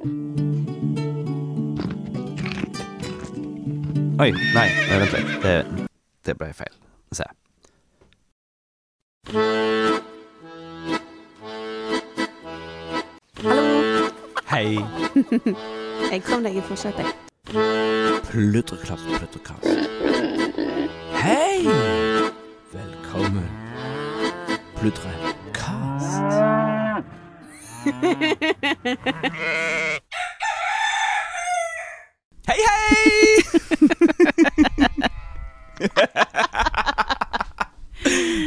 Oi, nei, eh, vent litt. Det, det ble feil. Se. Hallo. Hei. Jeg kom deg i forsetet. Pludreklass, pludrekast. Hei! Velkommen. Pludrekast. Hei, hei!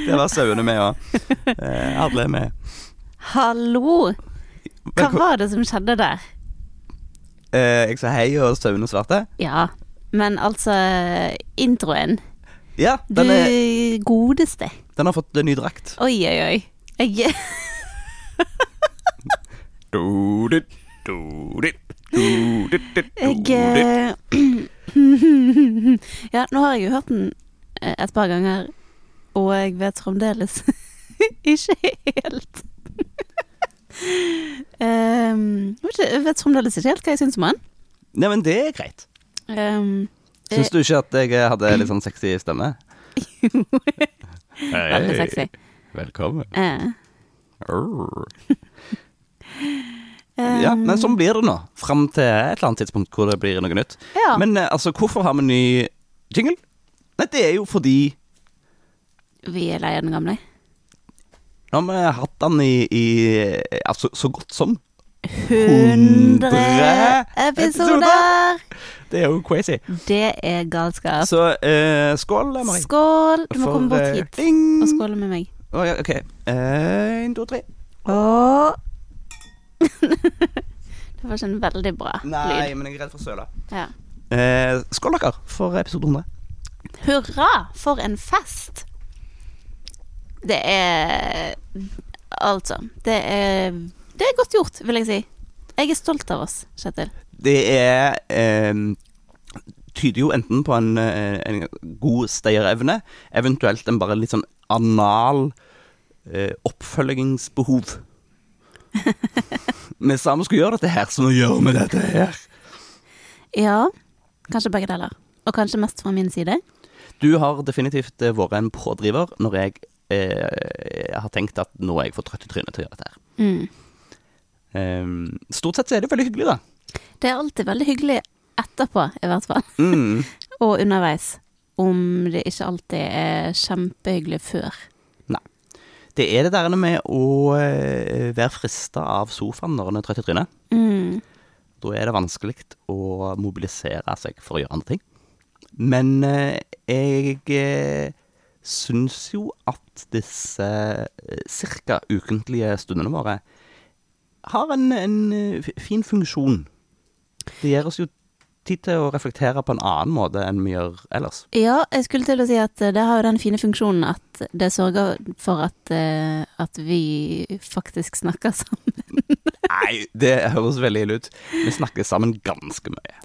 Det var sauene med òg. Alle er med. Hallo! Hva var det som skjedde der? Eh, jeg sa hei, og sauene svarte. Ja, men altså Introen. Ja, Du den, er, godeste. den har fått ny drakt. Oi, oi, oi. Jeg Jeg eh, Ja, nå har jeg jo hørt den eh, et par ganger, og jeg vet fremdeles ikke helt um, Jeg vet fremdeles ikke helt hva jeg syns om den. Nei, men det er greit. Um, Syns du ikke at jeg hadde litt sånn sexy stemme? Veldig sexy. Velkommen. eh, um, Ja, men sånn blir det nå. Fram til et eller annet tidspunkt hvor det blir noe nytt. ja. Men eh, altså, hvorfor har vi ny jingle? Nei, det er jo fordi Vi er lei av den gamle. Nå har vi hatt den i, i altså, så godt som 100 episoder. episoder! Det er jo crazy. Det er galskap. Så eh, skål, Mari. Skål! Du må komme bort eh, hit ding. og skåle med meg. Å, ja, OK. Én, to, tre. Åh. det var ikke en veldig bra Nei, lyd. men jeg er redd for søla. Ja. Eh, skål, dere, for episode 100. Hurra for en fest! Det er Altså, det er Det er godt gjort, vil jeg si. Jeg er stolt av oss, Kjetil. Det er eh, Tyder jo enten på en, eh, en god stayerevne, eventuelt en bare litt sånn anal eh, oppfølgingsbehov. Vi sa vi skulle gjøre dette her, så nå gjør vi dette her. Ja, kanskje begge deler. Og kanskje mest fra min side. Du har definitivt eh, vært en pådriver når jeg eh, har tenkt at nå er jeg for trøtt i trynet til å gjøre dette her. Mm. Um, stort sett så er det veldig hyggelig, da. Det er alltid veldig hyggelig etterpå, i hvert fall. Mm. Og underveis. Om det ikke alltid er kjempehyggelig før. Det er det der med å eh, være frista av sofaen når en er trøtt i trynet. Mm. Da er det vanskelig å mobilisere seg for å gjøre andre ting. Men eh, jeg eh, syns jo at disse ca. ukentlige stundene våre har en, en fin funksjon. Det gir oss jo tid til å reflektere på en annen måte enn vi gjør ellers. Ja, jeg skulle til å si at det har jo den fine funksjonen at det sørger for at, eh, at vi faktisk snakker sammen. Nei, det høres veldig ille ut. Vi snakker sammen ganske mye.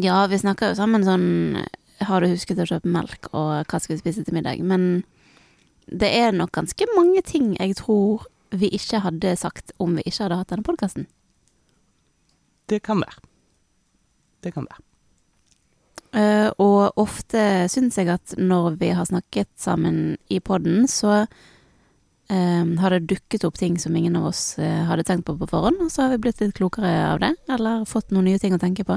Ja, vi snakker jo sammen sånn Har du husket å kjøpe melk, og hva skal vi spise til middag? Men det er nok ganske mange ting jeg tror vi ikke hadde sagt om vi ikke hadde hatt denne podkasten. Det kan være. Det kan være. Uh, og ofte syns jeg at når vi har snakket sammen i poden, så eh, har det dukket opp ting som ingen av oss uh, hadde tenkt på på forhånd, og så har vi blitt litt klokere av det, eller fått noen nye ting å tenke på.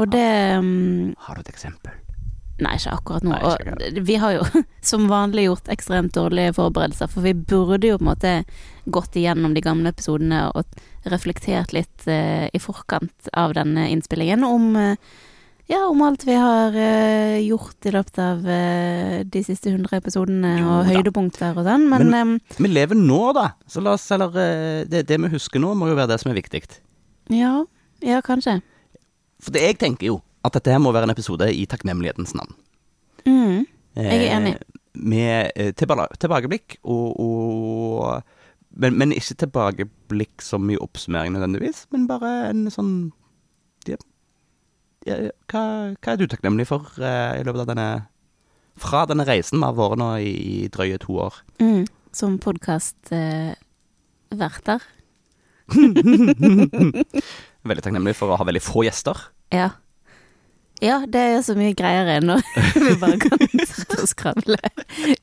Og det um, Har du et eksempel? Nei, ikke akkurat nå. Og vi har jo som vanlig gjort ekstremt dårlige forberedelser, for vi burde jo på en måte gått igjennom de gamle episodene og reflektert litt eh, i forkant av denne innspillingen om eh, ja, om alt vi har uh, gjort i løpet av uh, de siste 100 episodene, Jo og høydepunkter og sånn, men, Men- Vi lever nå, da. Så la oss Eller uh, det, det vi husker nå, må jo være det som er viktig. ja, ja, kanskje. For det, jeg tenker jo at dette her må være en episode i takknemlighetens navn. Mm, Jeg er enig. Eh, med eh, tilbakeblikk og, og men, men ikke tilbakeblikk som i oppsummering nødvendigvis, men bare en sånn ja, ja, hva, hva er du takknemlig for eh, i løpet av denne Fra denne reisen vi har vært nå i, i drøye to år? mm, som podkastverter. eh. Veldig takknemlig for å ha veldig få gjester. Ja. Ja, det er så mye greier enn når vi bare kan sitte og skravle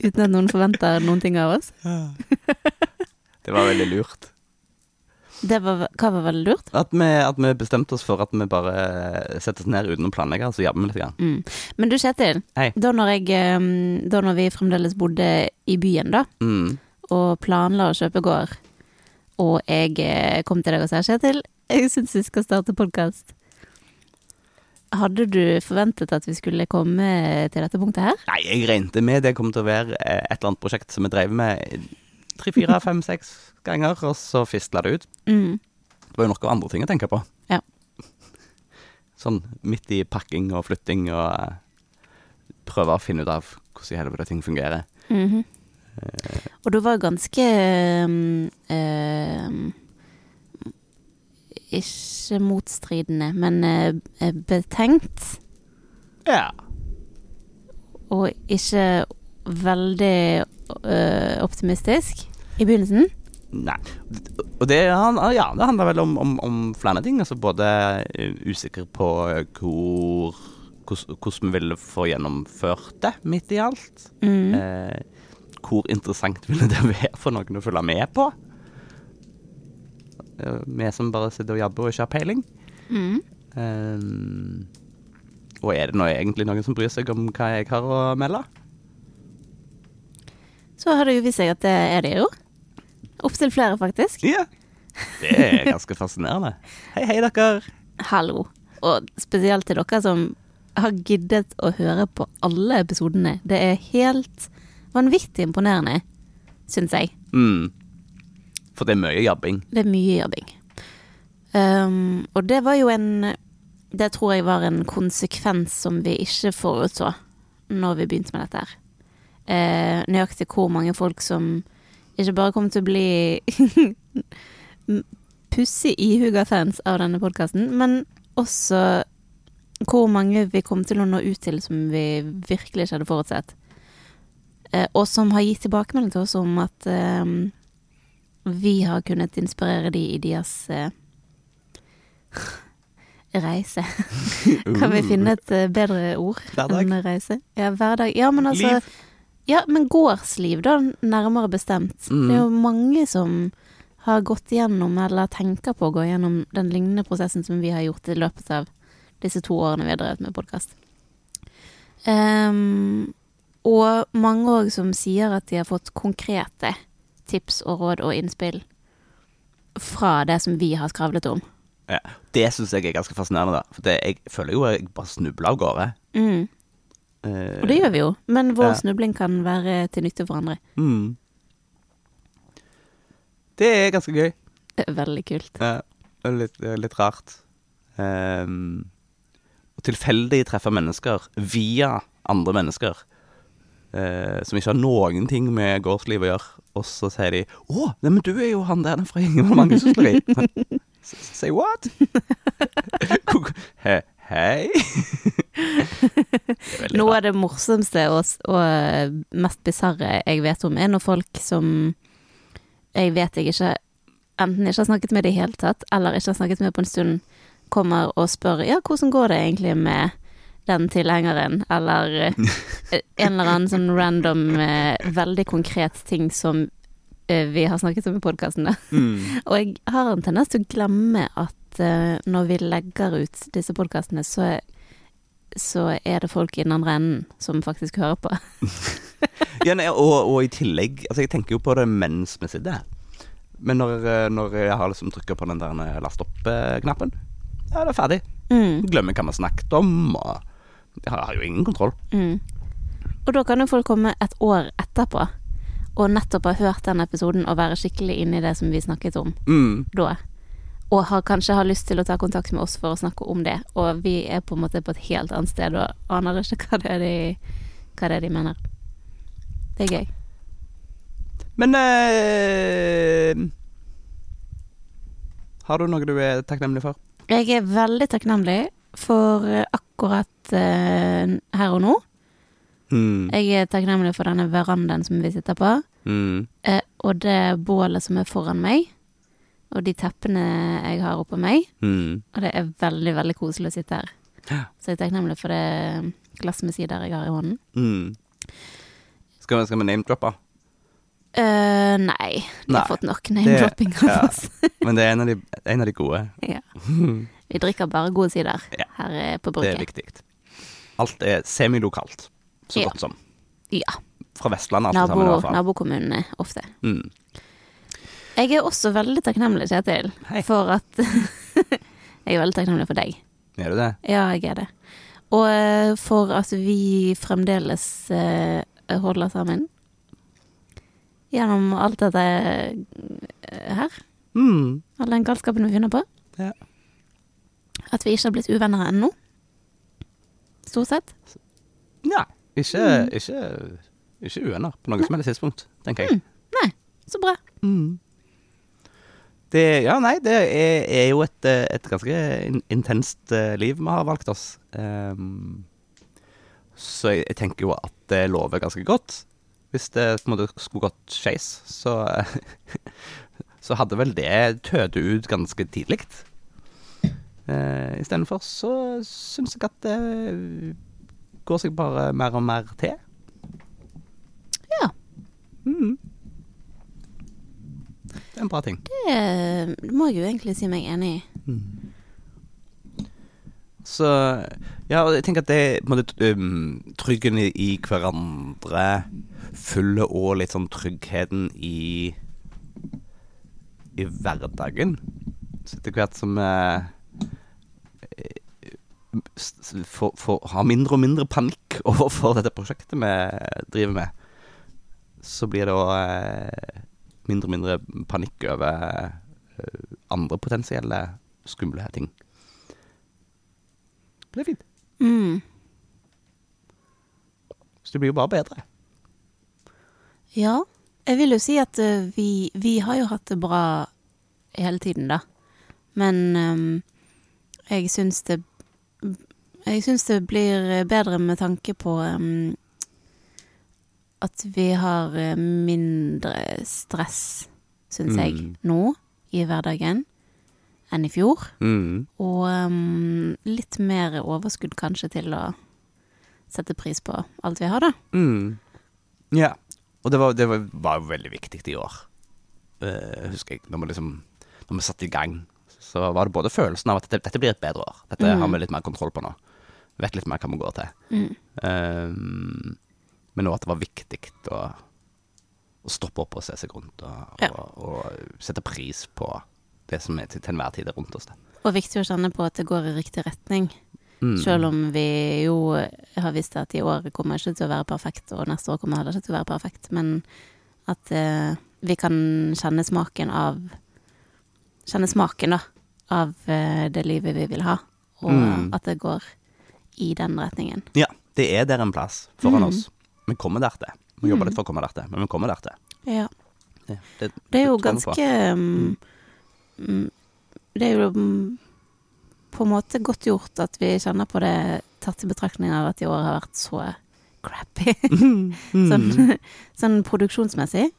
uten at noen forventer noen ting av oss. Det var veldig lurt. Det var, hva var veldig lurt? At vi, at vi bestemte oss for at vi bare setter oss ned uten å planlegge, så jobber vi litt. Grann. Mm. Men du Kjetil, Hei. da når, jeg, eh, da når vi fremdeles bodde i byen, da, Mm. og planla å kjøpe gård, og jeg eh, kom til deg og sa Kjetil, jeg syns vi skal starte podkast. Hadde du forventet at vi skulle komme til dette punktet her? Nei, jeg regnet med det kom til å være eh, et eller annet prosjekt som vi drev med tre, fire, fem, seks ganger, og så fisla det ut. Mm. Det var jo nok av andre ting å tenke på. Ja. Sånn midt i pakking og flytting og eh, prøve å finne ut av hvordan i helvete ting fungerer. Mhm. Og du var ganske um, um, Ikke motstridende, men eh, betenkt. Ja. Og ikke veldig eh, optimistisk i begynnelsen. Nei. Og det, ja, det handler vel om, om, om flere ting. Altså både eh, usikker på hvor hvordan vi ville få gjennomført det, midt i alt. Mm. Eh, hvor interessant ville det være for noen å følge med på? Eh, vi som bare sitter og jobber og ikke har peiling. Mm. Um, og er det nå egentlig noen som bryr seg om hva jeg har å melde? Så har det jo vist seg at det er det jo. Opptil flere, faktisk. Ja. Det er ganske fascinerende. Hei, hei, dere. Hallo. Og spesielt til dere som har giddet å høre på alle episodene. Det er helt vanvittig imponerende, syns jeg. Mm. For det er mye jabbing. Det er mye jobbing. Um, og det var jo en Det tror jeg var en konsekvens som vi ikke forutså når vi begynte med dette her. Uh, nøyaktig hvor mange folk som ikke bare kom til å bli pussig ihuga fans av denne podkasten, men også hvor mange vi kom til å nå ut til som vi virkelig ikke hadde forutsett. Uh, og som har gitt tilbakemelding til oss om at eh, vi har kunnet inspirere de i deres eh, reise. Kan vi finne et eh, bedre ord Hverdag. enn reise? Ja, hverdag. Ja, men altså Liv. Ja, men gårdsliv, da, nærmere bestemt. Mm. Det er jo mange som har gått gjennom, eller tenker på å gå gjennom den lignende prosessen som vi har gjort i løpet av disse to årene vi har drevet med podkast. og mange òg som sier at de har fått konkrete tips og råd og innspill fra det som vi har skravlet om. Ja. Det syns jeg er ganske fascinerende, da. For det, jeg føler jo jeg bare snubler av gårde. Mm. Eh, Og det gjør vi jo, men vår Ja. snubling kan være til nytte for andre. Mm. Det er ganske gøy. Veldig kult. Ja, litt, litt rart. Um, og tilfeldig treffe mennesker via andre mennesker eh, som ikke har noen ting med gårdsliv å gjøre, og så sier de 'Å, nei, men du er jo han der fra Ingevold Mangesysleri'. Say what? He, hei? Noe av det morsomste og, og eh, mest bisarre jeg vet om, er når folk som jeg vet jeg ikke enten ikke har snakket med i det hele tatt, eller ikke har snakket med på en stund, kommer og spør ja, hvordan går det egentlig med den tilhengeren, eller eh, en eller annen sånn random, eh, veldig konkret ting som eh, vi har snakket om i podkasten. Mm. Og jeg har en tendens til å glemme at når vi legger ut disse podkastene, så, så er det folk i den andre enden som faktisk hører på. Ja, nei, og, og i tillegg Altså, jeg tenker jo på det mens vi sitter her. Men når, når jeg har liksom trykka på den der last opp-knappen, ja, det er ferdig. Mm, Glemmer hva vi snakket om, og jeg har, jo ingen kontroll. mm. Og da kan jo folk komme et år etterpå og nettopp ha hørt den episoden og være skikkelig inne i det som vi snakket om Mm. da. Og har, kanskje har lyst til å ta kontakt med oss for å snakke om det. Og vi er på en måte på et helt annet sted og aner ikke hva det er de, hva det er de mener. Det er gøy. Men øh, Har du noe du er takknemlig for? Jeg er veldig takknemlig for eh, akkurat eh, her og nå. Mm. Jeg er takknemlig for denne verandaen som vi sitter på, Mm. eh, og det bålet som er foran meg. og de teppene jeg har oppå meg. Mm. Og det er veldig, veldig koselig å sitte her. Ja. Så jeg er takknemlig for det glasset med sider jeg har i hånden. Mm. Skal, skal vi name-droppe? Uh, nei, de Nei, har fått nok name-dropping av ja. oss. Men det er en av de, en av de gode. ja. Vi drikker bare gode sider Ja. her på bruket. Det er viktig. Alt er semilokalt, så Ja. godt som. Ja. Fra Vestlandet, alt Nabo, sammen i hvert fall. nabokommunene ofte. Mm. Jeg er også veldig takknemlig, Kjetil, Hei. for at Jeg er veldig takknemlig for deg. Er du det? Ja, jeg er det. Og eh, for at vi fremdeles eh, holder sammen. Gjennom alt dette eh, her. Mm. All den galskapen vi finner på. Ja. At vi ikke har blitt uvenner ennå. Stort sett. Ja. Ikke, Mm. ikke, ikke uvenner på noe som helst tidspunkt, tenker jeg. Nei, så bra. Mm. Det, ja, nei, det er, er jo et, et ganske in intenst eh, liv vi har valgt oss. Um, så jeg, jeg tenker jo at det lover ganske godt. Hvis det på en måte skulle gått skeis, så Så hadde vel det tødd ut ganske tidlig. Uh, Istedenfor så syns jeg at det går seg bare mer og mer til. Ja. Mm. Det er en bra ting. Det må jeg jo egentlig si meg enig i. Så Ja, og jeg tenker at det på en måte, um, Tryggen i, i hverandre følger òg litt sånn tryggheten i I hverdagen. Så etter hvert som eh, for, får, har mindre og mindre panikk overfor dette prosjektet vi driver med, så blir det òg eh, mindre og mindre panikk over eh, andre potensielle skumle ting. Det er fint. Mm. Så det blir jo bare bedre. Ja. Jeg vil jo si at eh, vi, vi har jo hatt det bra hele tiden, da. Men um, jeg syns det Jeg syns det blir bedre med tanke på um, at vi har eh, mindre stress, syns jeg, Mm. nå i hverdagen enn i fjor. Mm. Og um, litt mer overskudd kanskje til å sette pris på alt vi har, da. Mm. Ja. Og det var, det var, var veldig viktig i år. uh, husker jeg. Når vi liksom Når vi satte i gang, så var det både følelsen av at dette, dette blir et bedre år. Dette Mm. har vi litt mer kontroll på nå. Vet litt mer hva vi går til. Mm. Um, men òg at det var viktig å, å stoppe opp og se seg rundt, og, Ja. og, og sette pris på det som er til, til enhver tid er rundt oss. Det. Og viktig å kjenne på at det går i riktig retning. Mm. Selv om vi jo har visst at i år kommer ikke til å være perfekt, og neste år kommer heller ikke til å være perfekt, men at uh, vi kan kjenne smaken av Kjenne smaken, da, av uh, det livet vi vil ha, og Mm. at det går i den retningen. Ja, det er der en plass foran Mm. oss. Vi kommer der til. Vi jobber Mm. litt for å komme der til, men vi kommer der til. Ja. Det, det, Det er jo ganske mm, mm, Det er jo mm, på en måte godt gjort at vi kjenner på det, tatt i betraktning av at i år har vært så crappy. Mm. sånn, sånn produksjonsmessig.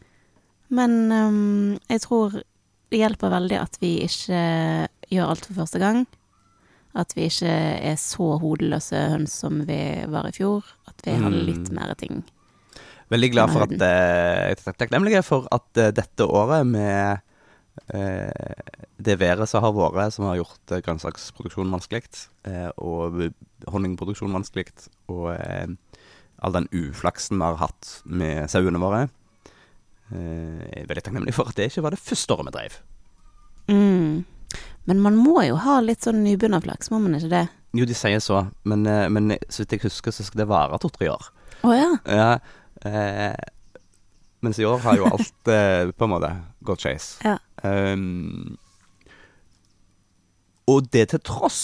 Men um, jeg tror det hjelper veldig at vi ikke gjør alt for første gang. At vi ikke er så hodeløse høns som vi var i fjor. At vi har Mm. litt mer ting. Veldig glad for at eh, takknemlig for at eh, dette året med eh, det været som har vært, som har gjort eh, grønnsaksproduksjon vanskelig, eh, og honningproduksjon vanskelig, og eh, all den uflaksen vi har hatt med sauene våre eh, Jeg er veldig takknemlig for at det ikke var det første året vi drev. Mm. Men man må jo ha litt sånn nybegynnerflaks, må man ikke det? Jo, de sier så, men, eh, men så vidt jeg husker, så skal det vare to-tre år. Å ja. Ja, eh, mens i år har jo alt eh, på en måte gått skeis. Ja. Um, og det til tross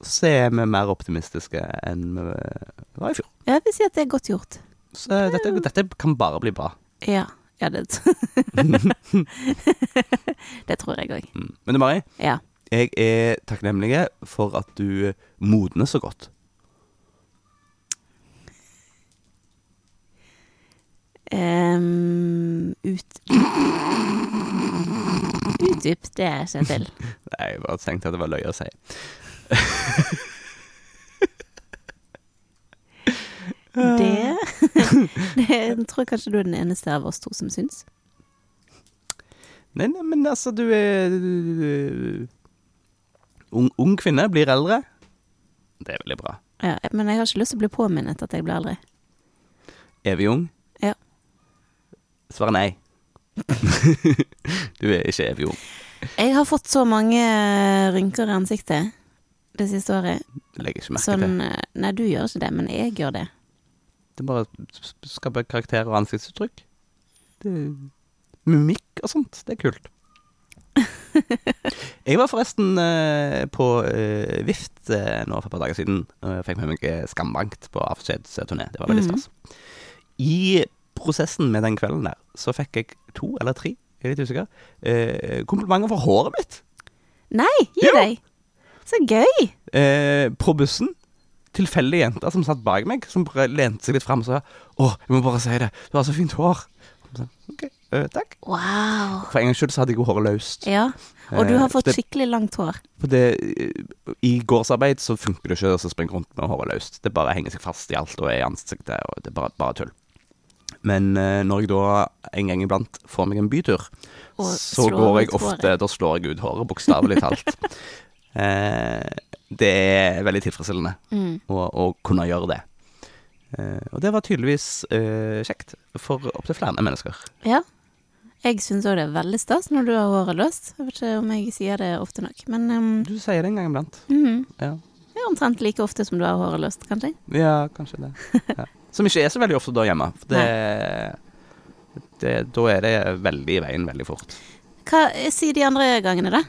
så er vi mer optimistiske enn vi var i fjor. Jeg vil si at det er godt gjort. Så dette, dette kan bare bli bra. Ja. Ja, det Det tror jeg òg. Mm. Men du Mari, Ja. jeg er takknemlig for at du modner så godt. Um, ut Utdyp det, Kjetil. Nei, jeg bare tenkte at det var løye å si. Det, det tror jeg kanskje du er den eneste av oss to som syns. Nei, nei, men altså, du er ung, ung kvinne blir eldre. Det er veldig bra. Ja, men jeg har ikke lyst til å bli påminnet at jeg blir eldre. Evig ung? Ja. Svaret nei. du er ikke evig ung. Jeg har fått så mange rynker i ansiktet det siste året. Du legger ikke merke til. Sånn eh, Nei, du gjør ikke det, men jeg gjør det. Det bare å skape karakter og ansiktsuttrykk. Det, mimikk og sånt. Det er kult. jeg var forresten eh, på eh, Vift eh, nå for et par dager siden. Og fikk med meg eh, Skambankt på avskjedsturné. Det var veldig Mhm. stas. I prosessen med den kvelden der, så fikk jeg to eller tre, jeg er litt usikker, eh, komplimenter for håret mitt. Nei, gi deg! Så gøy! Eh, på bussen. Tilfeldige jenter som satt bak meg, som bare lente seg litt fram og sa 'Å, jeg må bare si det, du har så fint hår'. Så, OK, eh, takk. Wow. For en gangs skyld så hadde jeg håret løst. Ja, og du Eh, har fått det- skikkelig langt hår. Det, I gårdsarbeid så funker det ikke å springe rundt med håret løst. Det bare henger seg fast i alt og er i ansiktet, og det er bare, bare tull. Men eh, når jeg da en gang iblant får meg en bytur, så går jeg ofte. Da slår jeg ut håret, bokstavelig talt. eh, det er veldig tilfredsstillende Mm. å, å kunne gjøre det. Uh, og det var tydeligvis uh, kjekt for opptil flere mennesker. Ja. Jeg syns òg det er veldig stas når du har håret løst. Jeg vet ikke om jeg sier det ofte nok, men um, Du sier det en gang iblant. mhm. Ja. Det er omtrent like ofte som du har håret løst, kanskje. Ja, kanskje det. Ja. Som ikke er så veldig ofte da hjemme. For det, det, da er det veldig i veien veldig fort. Hva sier de andre gangene, da?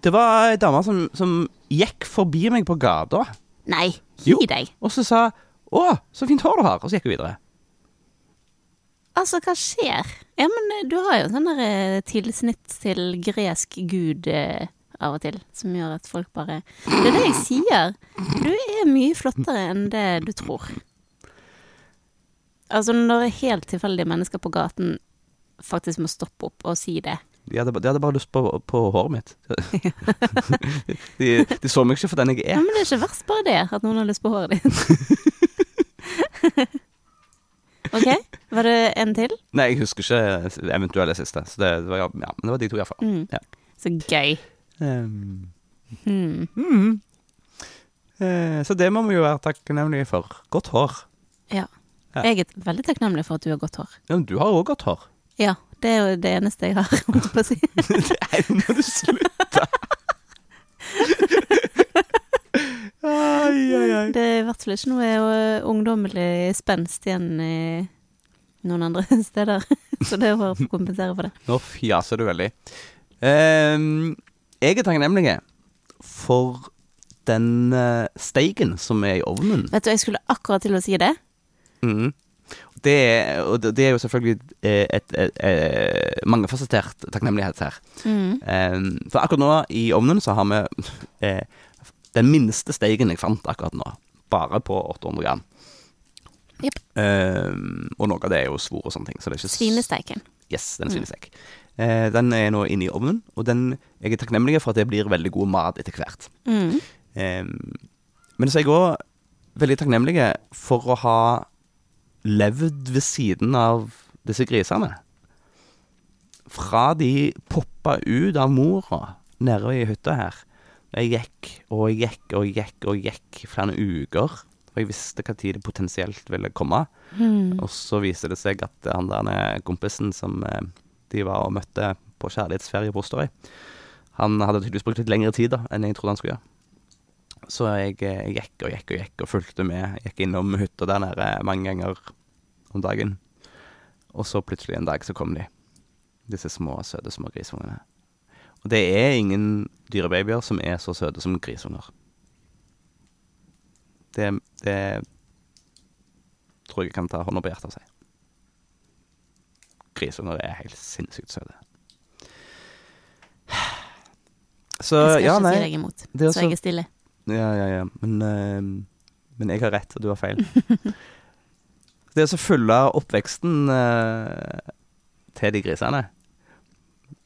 Det var ei dame som, som gikk forbi meg på gata, Nei, gi Jo. deg. og så sa 'Å, så fint hår du har', og så gikk hun videre. Altså, hva skjer? Ja, men eh, du har jo sånn eh, tilsnitt til gresk gud eh, av og til, som gjør at folk bare Det er det jeg sier. Du er mye flottere enn det du tror. Altså, når helt tilfeldige mennesker på gaten faktisk må stoppe opp og si det. De hadde, de hadde bare lyst på, på håret mitt. de, de så meg ikke for den jeg er. Ja, men det er ikke verst bare det, at noen har lyst på håret ditt. OK, var det en til? Nei, jeg husker ikke eventuelle siste. Så det, det var, ja, men det var de to, iallfall. Mm. Ja. Så gøy. Um, Mm. mm. Eh, så det må vi jo være takknemlige for. Godt hår. Ja. Ja. Jeg er veldig takknemlig for at du har godt hår. Ja, men du har òg godt hår. Ja, det er jo det eneste jeg har, holdt jeg på å si. Nei, nå må du slutte. ai, ai, ai. Det er i hvert fall ikke noe ungdommelig spenst igjen i noen andre steder. Så det er bare å kompensere for det. Nå fjaser du veldig. Um, jeg er takknemlig for den uh, steiken som er i ovnen. Vet du, jeg skulle akkurat til å si det. Mhm. Det, er, og det er jo selvfølgelig eh, et, et, et mangefasettert takknemlighet her. Mm. Ehm, for akkurat nå i ovnen så har vi eh, den minste steigen jeg fant akkurat nå. Bare på 800 gram. Yep. Um, og noe av det er jo svor og sånne ting. Så er Svinesteiken. Yes, den Mm. svinestek. Eh, den er nå inne i ovnen, og den, jeg er takknemlig for at det blir veldig god mat etter hvert. Mm. Um, men så er jeg òg veldig takknemlig for å ha levd ved siden av disse grisene. Fra de poppa ut av mora nede i hytta her. Jeg gikk og jeg gikk og jeg gikk og jeg gikk i flere uker. Og jeg visste hva tid det potensielt ville komme. Mm. Og så viste det seg at han der kompisen som eh, de var og møtte på kjærlighetsferie på Osterøy, han hadde tydeligvis brukt litt lengre tid da enn jeg trodde han skulle gjøre. Så jeg, eh, jeg gikk og gikk og gikk og fulgte med. Gikk innom hytta der nede mange ganger om dagen. Og så plutselig en dag så kom de. Disse små, søte små grisungene. Og det er ingen dyrebabyer som er så søte som grisunger. Det, det tror jeg kan ta hånda på hjertet og si. Grisunger er helt sinnssykt søte. Så Jeg skal ja, ikke si deg imot, det er så jeg er stille. Ja, ja, ja. Men, eh, men jeg har rett, og du har feil. det å så følge oppveksten eh, til de grisene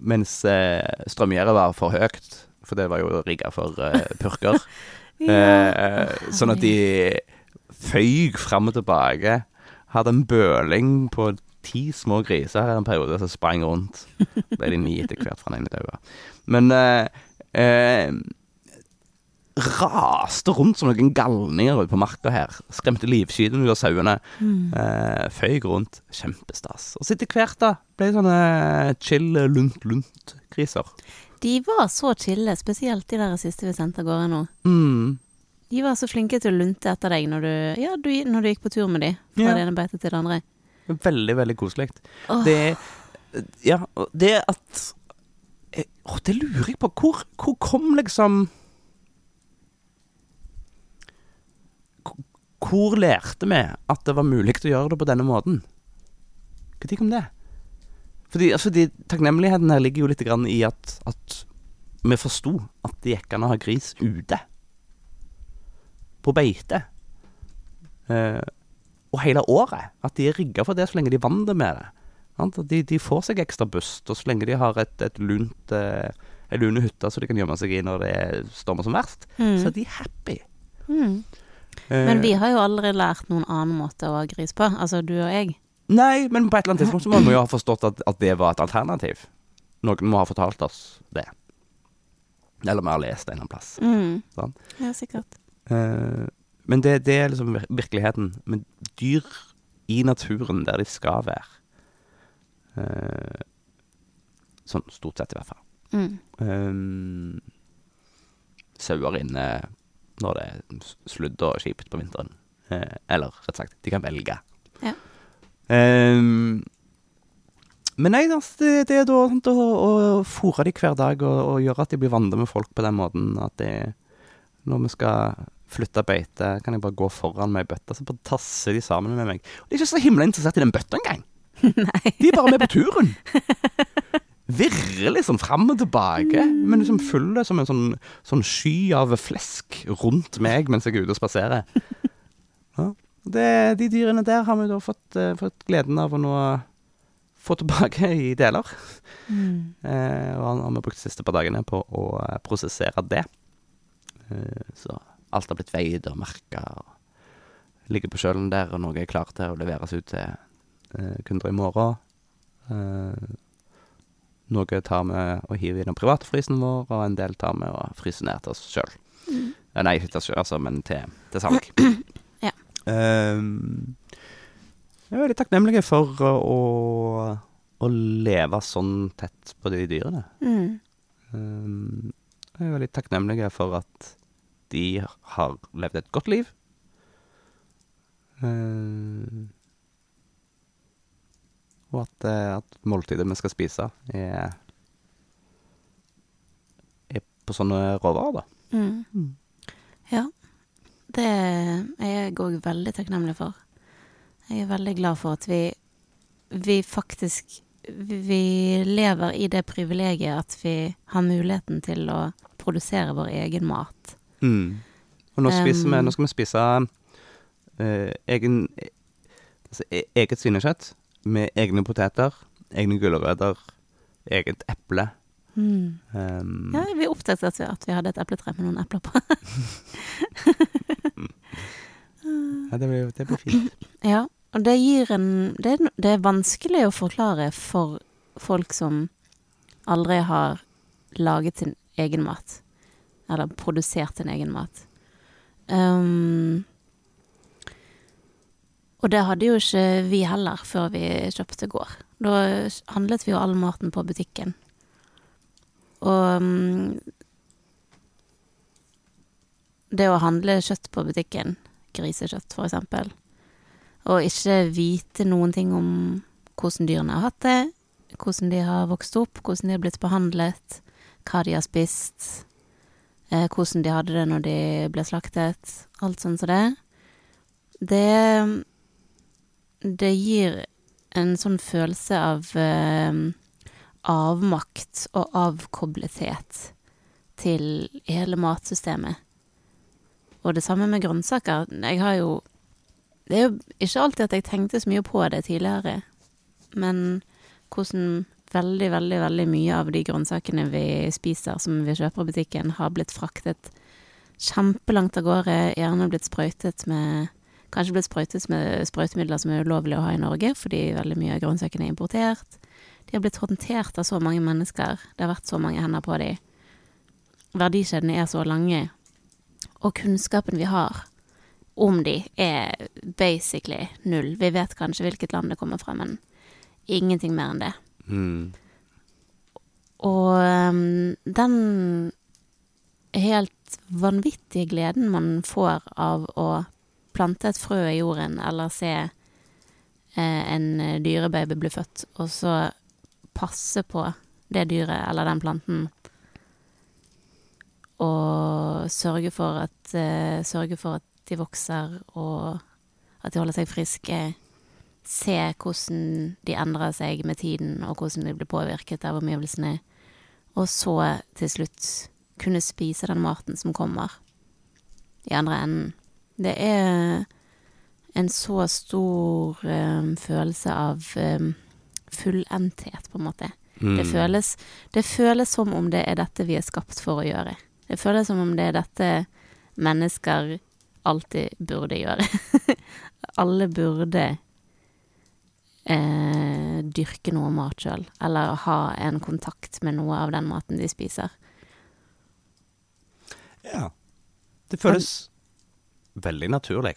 mens eh, strømgjerdet var for høyt, for det var jo rigga for eh, purker. Eh, sånn at de føyk fram og tilbake. Hadde en bøling på ti små griser her en periode som sprang rundt. Ble de ni etter hvert fra den ene daua. Men eh, eh, raste rundt som noen galninger ute på marka her. Skremte livskiten ut av sauene. Eh, føyk rundt. Kjempestas. Og så etter hvert da ble det sånne chill lunt-lunt-kriser. De var så chille, spesielt de der siste vi sendte av gårde nå. Mm. De var så flinke til å lunte etter deg når du, ja, du, når du gikk på tur med de fra Ja. det ene beitet til det andre. Veldig, veldig koselig. Oh. Det Ja, det at eh, Å, det lurer jeg på. Hvor, hvor kom liksom Hvor- lærte vi at det var mulig å gjøre det på denne måten? Når kom det? Fordi altså, de, Takknemligheten her ligger jo litt grann i at, at vi forsto at det gikk an å ha gris ute. På beite. Eh, og hele året. At de er rigga for det så lenge de vandrer med det. De, de får seg ekstra bust, og så lenge de har et, et lunt eh, en lune hytte så de kan gjemme seg i når det stormer som verst, Mm. så er de happy. Mm. Eh, Men vi har jo aldri lært noen annen måte å ha gris på, altså du og jeg. Nei, men på et eller annet tidspunkt så må vi jo ha forstått at, at det var et alternativ. Noen må ha fortalt oss det. Eller vi har lest det en eller annen plass. Mm. Sånn. Ja, sikkert. Eh, men det, det er liksom virkeligheten. Men dyr i naturen der de skal være. Eh, sånn stort sett, i hvert fall. Mm. Um, sauer inne når det er sludd og kjipt på vinteren. Eh, eller rett sagt, de kan velge. Ja. Um, men nei, det, det er da sånt, å, å fôre de hver dag og, og gjøre at de blir vant med folk på den måten. At de når vi skal flytte beite, kan jeg bare gå foran med ei bøtte, så bare tasser de sammen med meg. Og de er ikke så himla interessert i den bøtta engang. De er bare med på turen. Virrer liksom fram og tilbake, men liksom fulle som en sånn, sånn sky av flesk rundt meg mens jeg er ute og spaserer. Ja. Det, de dyrene der har vi da fått, uh, fått gleden av å nå få tilbake i deler. Mm. Eh, og har vi brukt de siste par dagene på å eh, prosessere det. Eh, så alt har blitt veid og merka. Ligger på kjølen der, og noe er klart til å leveres ut til kunder i morgen. Eh, noe tar vi og hiver i den private frysen vår, og en del tar vi og fryser ned til oss sjøl. nei, ikke til oss sjøl, altså, men til, til salg. Ja. Um, jeg er veldig takknemlig for å, å, å leve sånn tett på de dyrene. Mm. Um, jeg er veldig takknemlig for at de har levd et godt liv. Um, og at, eh, at måltidet vi skal spise, er, er på sånne råvarer, da. Mm. Ja. Det er jeg òg veldig takknemlig for. Jeg er veldig glad for at vi, vi faktisk Vi lever i det privilegiet at vi har muligheten til å produsere vår egen mat. Mm. Og nå, spiser vi, Um, nå skal vi spise uh, egen, eh, altså, e- eget svinekjøtt med egne poteter, egne gulrøtter, eget eple. Mm. Um, Ja, vi oppdaget at vi, at vi hadde et epletre med noen epler på. ja, det, blir, det blir fint. Ja, og det gir en det er, det er vanskelig å forklare for folk som aldri har laget sin egen mat. Eller produsert sin egen mat. Um, og det hadde jo ikke vi heller før vi kjøpte gård. Da handlet vi jo all maten på butikken. Og um, det å handle kjøtt på butikken, grisekjøtt for eksempel, og ikke vite noen ting om hvordan dyrene har hatt det, hvordan de har vokst opp, hvordan de har blitt behandlet, hva de har spist, eh, hvordan de hadde det når de ble slaktet, alt sånn som det. Det Det gir en sånn følelse av eh, avmakt og avkoblethet til hele matsystemet. Og det samme med grønnsaker. Jeg har jo Det er jo ikke alltid at jeg tenkte så mye på det tidligere, men hvordan veldig, veldig, veldig mye av de grønnsakene vi spiser som vi kjøper i butikken, har blitt fraktet kjempelangt av gårde, gjerne blitt sprøytet med Kanskje blitt sprøytet med sprøytemidler som er ulovlig å ha i Norge, fordi veldig mye av grønnsakene er importert. De har blitt håndtert av så mange mennesker, det har vært så mange hender på dem. Verdikjedene er så lange, og kunnskapen vi har om de er basically null. Vi vet kanskje hvilket land det kommer fra, men ingenting mer enn det. Mm. Og um, den helt vanvittige gleden man får av å plante et frø i jorden, eller se eh, en dyrebaby bli født, og så passe på det dyret eller den planten, og sørge for at, eh, sørge for at de vokser, og at de holder seg friske. Se hvordan de endrer seg med tiden, og hvordan de blir påvirket av omgivelsene. Og så til slutt kunne spise den maten som kommer i andre enden. Det er en så stor um, følelse av um, fullendthet, på en måte. Mm. Det, føles, det føles som om det er dette vi er skapt for å gjøre. Det føles som om det er dette mennesker alltid burde gjøre. Alle burde eh, dyrke noe mat sjøl, eller ha en kontakt med noe av den maten de spiser. Ja. Det føles veldig naturlig.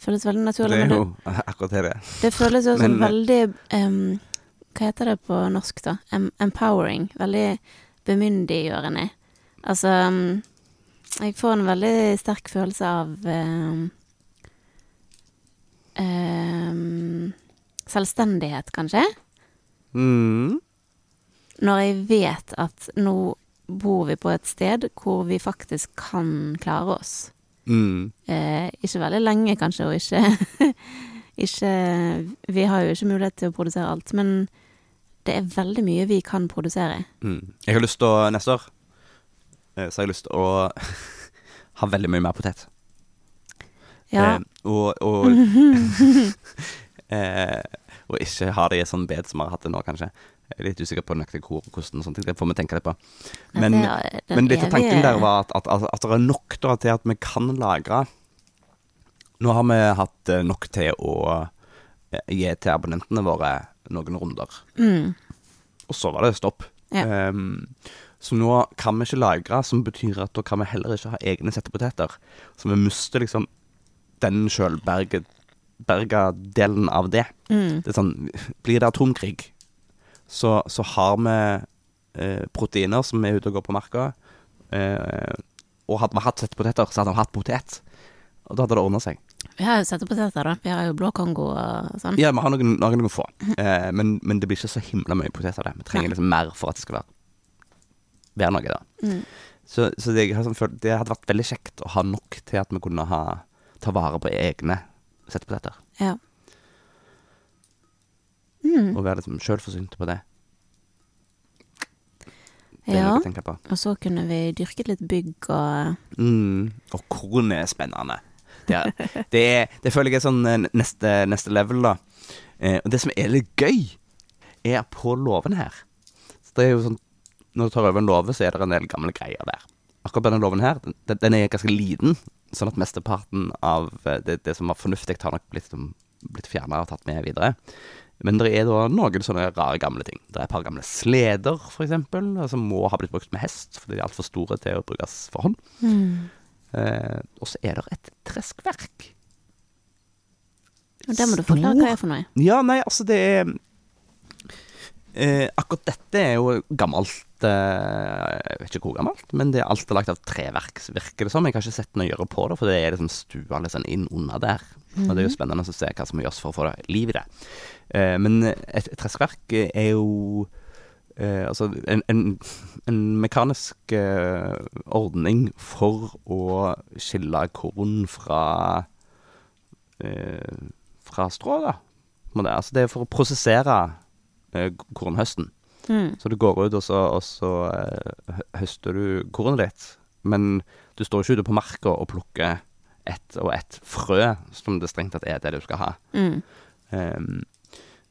Føles veldig Det naturlig, er jo det, akkurat det det er. det føles jo som veldig um, Hva heter det på norsk, da? Em, empowering. Veldig bemyndiggjørende. Altså um, Jeg får en veldig sterk følelse av selvstendighet, kanskje. Mm. Når jeg vet at nå bor vi på et sted hvor vi faktisk kan klare oss. Mm. Eh, ikke veldig lenge, kanskje, og ikke, ikke Vi har jo ikke mulighet til å produsere alt, men det er veldig mye vi kan produsere. Mm. Jeg har lyst til å Neste år eh, så har jeg lyst til å ha veldig mye mer potet. Ja. Eh, og og, eh, og ikke ha det i et sånt bed som vi har hatt det nå, kanskje. Jeg er litt usikker på nøyaktig hvor og hvordan og ting. Det får vi tenke litt på. Men, det er men litt av tanken der var at, at, at, at det er nok da, til at vi kan lagre Nå har vi hatt eh, nok til å eh, gi til abonnentene våre noen runder. mm, Og så var det stopp. Ja. Um, så nå kan vi ikke lagre, som betyr at da kan vi heller ikke ha egne settepoteter. Så vi mister liksom den sjølberga delen av det. mm, Det er sånn Blir det atomkrig, så, så har vi eh, proteiner som er ute og går på marka. Eh, og hadde vi hatt settepoteter, så hadde vi hatt potet. Og da hadde det ordna seg. Vi har jo settepoteter, da. Vi har jo blå Kongo og sånn. Ja, vi har noen, noen, noen få. Eh, men, men det blir ikke så himla mye poteter av det. Vi trenger liksom mer for at det skal være, være noe, da. Mm. Så, så det, sånn det hadde vært veldig kjekt å ha nok til at vi kunne ha, ta vare på egne settepoteter. Ja. Mm, Og være liksom sjølforsynte på det. Det er ja. noe på. Og så kunne vi dyrket litt bygg og Mm. Og korn er spennende. Det, er, det, det føler jeg er sånn eh, neste, neste level, da. Eh, og det som er litt gøy, er på låven her. Så det er jo sånn Når du tar over en låve, så er det en del gamle greier der. Akkurat denne låven her, den, den er ganske liten, sånn at mesteparten av eh, det, det som var fornuftig, har nok blitt, blitt fjerna og tatt med videre. Men det er da noen sånne rare gamle ting. Det er et par gamle sleder, eksempel, som må ha blitt brukt med hest, fordi de er altfor store til å brukes for hånd. mm. Eh, og så er det et treskverk. Og det må du forklare hva er for noe. Ja, nei, altså det er eh, Akkurat dette er jo gammelt eh, Jeg vet ikke hvor gammelt, men det er alt lagt av treverk, virker det som. Jeg har ikke sett gjøre på det, for det er liksom stua sånn inn under der. Og det er jo spennende å se hva som må gjøres for å få liv i det. Eh, men et, et treskverk er jo eh, altså en, en, en mekanisk eh, ordning for å skille korn fra eh, fra strå, da. Det. Altså, det er for å prosessere kornhøsten. Mm. Så du går ut, og så, og så høster du kornet ditt. Men du står ikke ute på marka og plukker ett og ett frø, som det strengt tatt er det du skal ha. Mm. Ehm,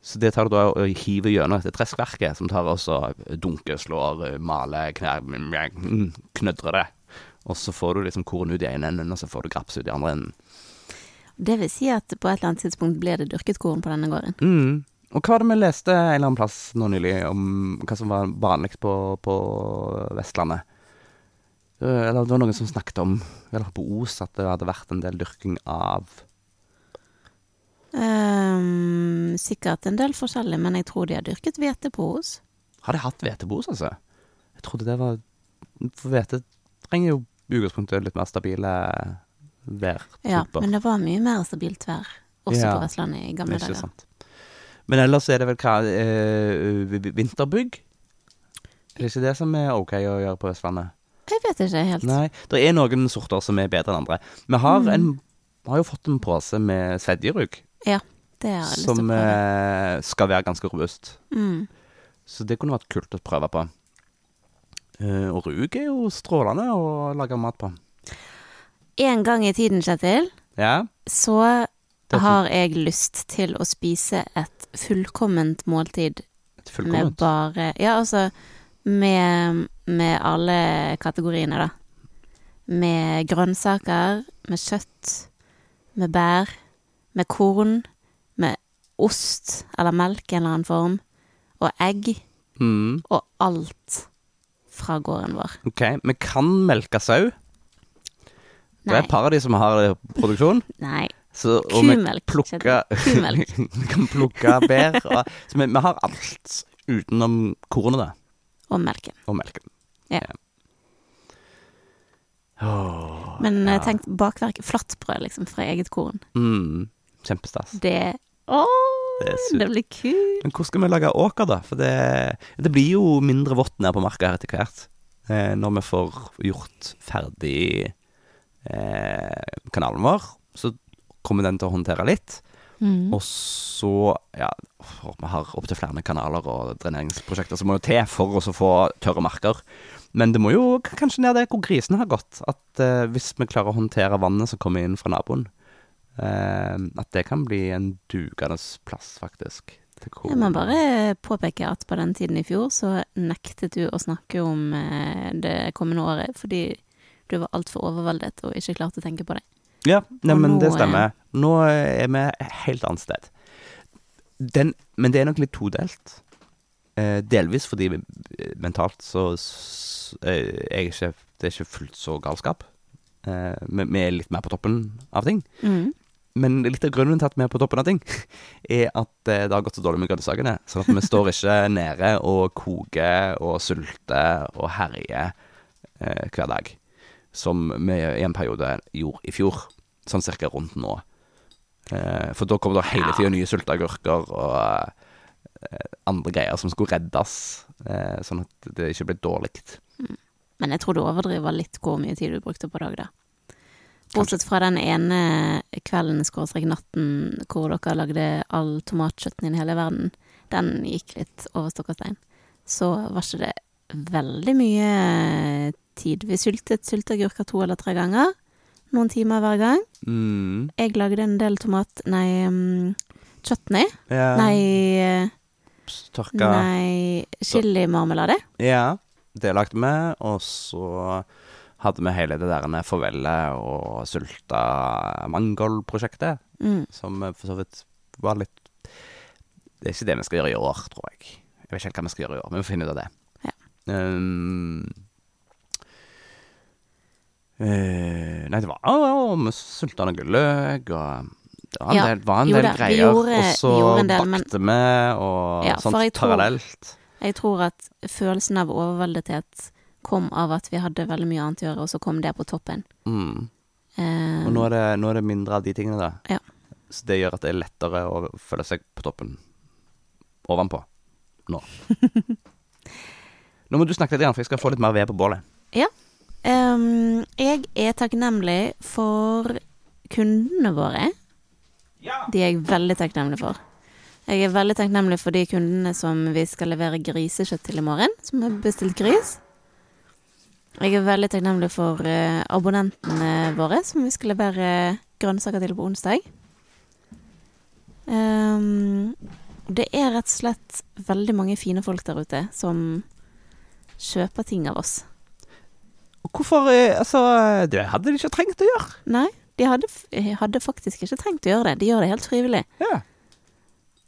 Så det tar du da og hiver gjennom dette treskverket, som tar også dunker, slår, maler, knær, mm, knødrer det. Og så får du liksom korn ut i ene enden, og så får du graps ut i andre enden. Det vil si at på et eller annet tidspunkt ble det dyrket korn på denne gården. Mm. Og hva var det vi leste en eller annen plass nå nylig om hva som var vanligst på, på Vestlandet? Eh, Eller det var noen som snakket om, eller på Os, at det hadde vært en del dyrking av sikkert en del forskjellig, men jeg tror de har dyrket hvete på oss. Har de hatt hvete på oss, altså? Jeg trodde det var For hvete trenger jo i utgangspunktet litt mer stabile værtyper. Ja, men det var mye mer stabilt vær også Ja, på Vestlandet i gamle Ikke dager. sant. Men ellers er det vel hva eh, Vinterbygg? Er det ikke det som er ok å gjøre på Vestlandet? Jeg vet ikke helt. Nei. Det er noen sorter som er bedre enn andre. Vi har, Mm. en, har jo fått en pose med svedjerugg, Ja, det har jeg lyst til å som prøve. eh, skal være ganske robust. Mm. Så det kunne vært kult å prøve på. Eh, og rug er jo strålende å lage mat på. En gang i tiden, Kjetil, Ja. så Det er har jeg lyst til å spise et fullkomment måltid Et med fullkomment. bare Ja, altså med, med alle kategoriene, da. Med grønnsaker, med kjøtt, med bær, med korn, med ost eller melk i en eller annen form, og egg, Mm. og alt fra gården vår. OK. Vi kan melke sau. Det er et par av de som har det produksjon. Nei. Så, og Kumelk. Vi, plukker, Kumelk. Vi kan plukke bær. Og, så vi, vi har alt utenom kornet da, Og melken. og melken. Ja. Åh, Men eh, ja. tenk bakverk. Flatbrød, liksom, fra eget korn. mm, Kjempestas. Det Å, Det det, blir kult. Men hvor skal vi lage åker, da? For det, det blir jo mindre vått nede på marka her etter hvert. Eh, når vi får gjort ferdig eh, kanalen vår, så kommer den til å håndtere litt. Mm. Og så, ja Vi har opptil flere kanaler og dreneringsprosjekter som må jo til for å få tørre marker. Men det må jo kanskje ned der hvor grisene har gått. At eh, hvis vi klarer å håndtere vannet som kommer inn fra naboen, at det kan bli en dugende plass, faktisk. Jeg må bare påpeke at på den tiden i fjor så nektet du å snakke om eh, det kommende året fordi du var altfor overveldet og ikke klarte å tenke på det. Ja, nei, men nå, det eh, stemmer. Nå er vi et helt annet sted. Den, men det er nok litt todelt. Eh, delvis fordi mentalt så så eh, er ikke, det er ikke fullt så galskap. Eh, vi er litt mer på toppen av ting. Mm. Men litt av grunnen til at vi er på toppen av ting, er at eh, det har gått så dårlig med grønnsakene. Sånn at vi står ikke nede og koker og sulter og herjer eh, hver dag. Som vi i en periode gjorde i fjor. Sånn cirka rundt nå. Eh, for da kom det hele tida nye sulteagurker og eh, andre greier som skulle reddes. Eh, sånn at det ikke ble dårlig. Men jeg tror du overdriver litt hvor mye tid du brukte på dag, da. Bortsett fra den ene kvelden, skråstrek natten, hvor dere lagde all tomatkjøtten i hele verden. Den gikk litt over stokk og stein. Så var ikke det veldig mye tid. Vi syltet sylteagurker to eller tre ganger. Noen timer hver gang. Mm. Jeg lagde en del tomat... Nei, um, chutney. Ja, Nei, Tørka nei chilimarmelade. Ja, det lagde vi, og så hadde vi hele det der farvelet og sulta mangold-prosjektet, Mm. som for så vidt var litt Det er ikke det vi skal gjøre i år, tror jeg. Jeg vet ikke helt hva vi skal gjøre i år, men vi får finne ut av det. Ja. Um, uh, nei, det var å, Vi sulta noe løk, og det var en Ja, del, var en del det, greier. gjorde- og så vi del, men- bakte vi, og Ja, sånt jeg tror- parallelt. Jeg tror at følelsen av overveldethet kom av at vi hadde veldig mye annet å gjøre, og så kom det på toppen. Mm. Eh, Og nå er, det, nå er det mindre av de tingene, da. Ja. Så det gjør at det er lettere å føle seg på toppen ovenpå nå. nå må du snakke litt, igjen, for jeg skal få litt mer ved på bålet. ehm, jeg er takknemlig for kundene våre. De er jeg veldig takknemlig for. Jeg er veldig takknemlig for de kundene som vi skal levere grisekjøtt til i morgen, som har bestilt gris. Jeg er veldig takknemlig for eh, abonnentene våre, som vi skal levere grønnsaker til på onsdag. Um, Det er rett og slett veldig mange fine folk der ute som kjøper ting av oss. Hvorfor eh, Altså, det hadde de ikke trengt å gjøre. Nei, de hadde, hadde faktisk ikke trengt å gjøre det. De gjør det helt frivillig. Ja.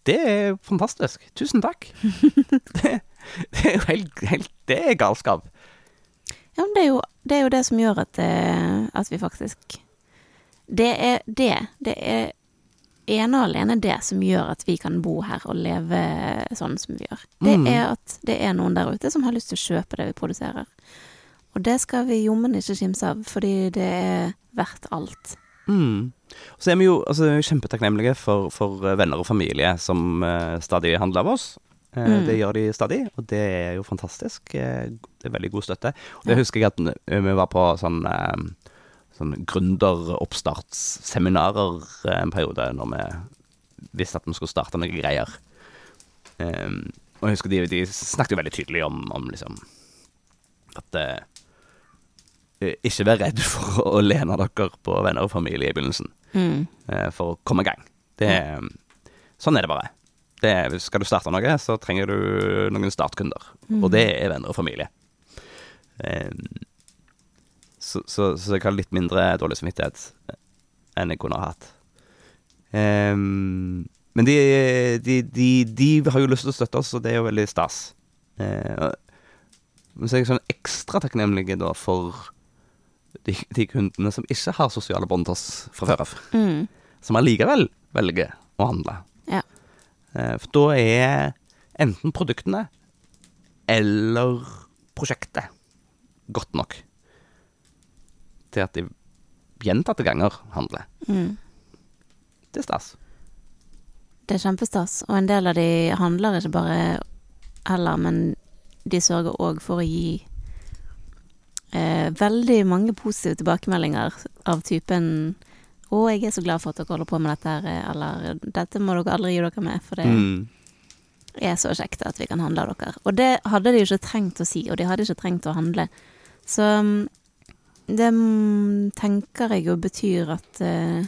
Det er fantastisk. Tusen takk. det, det er jo helt, helt Det er galskap. Ja, men det er jo det, er jo det som gjør at, eh, at vi faktisk Det er det. Det er ene og alene det som gjør at vi kan bo her og leve sånn som vi gjør. Det Mm. er at det er noen der ute som har lyst til å kjøpe det vi produserer. Og det skal vi jommen ikke kimse av, fordi det er verdt alt. Mm. Så er vi jo altså, kjempetakknemlige for, for venner og familie som uh, stadig handler av oss. Eh, Mm. Det gjør de stadig, og det er jo fantastisk. Eh, det er veldig god støtte. Og det husker jeg at eh, vi var på sånn, sånn gründeroppstartsseminarer en periode når vi visste at vi skulle starte noen greier. Um, og jeg husker de, de snakket jo veldig tydelig om, om liksom at ikke vær redd for å lene dere på venner og familie i begynnelsen Mm. for å komme i gang. Det, sånn er det bare. Det, skal du starte noe, så trenger du noen startkunder. Mm. Og det er venner og familie. Um, så, så, så jeg har litt mindre dårlig samvittighet enn jeg kunne ha hatt. Um, men de, de, de, de har jo lyst til å støtte oss, og det er jo veldig stas. Og- men så er jeg sånn ekstra takknemlig da for de, de kundene som ikke har sosiale bånd til oss fra før av Mm. som allikevel velger å handle. Eh, For da er enten produktene eller prosjektet godt nok til at de gjentatte ganger handler. Mm. Det er stas. Det er kjempestas. Og en del av de handler ikke bare heller, men de sørger òg for å gi eh, veldig mange positive tilbakemeldinger av typen 'Å, jeg er så glad for at dere holder på med dette her', eh, eller 'Dette må dere aldri gi dere med, for det Mm. er så kjekt at vi kan handle av dere'. Og det hadde de jo ikke trengt å si, og de hadde ikke trengt å handle. Så mm, det mm, tenker jeg jo betyr at uh,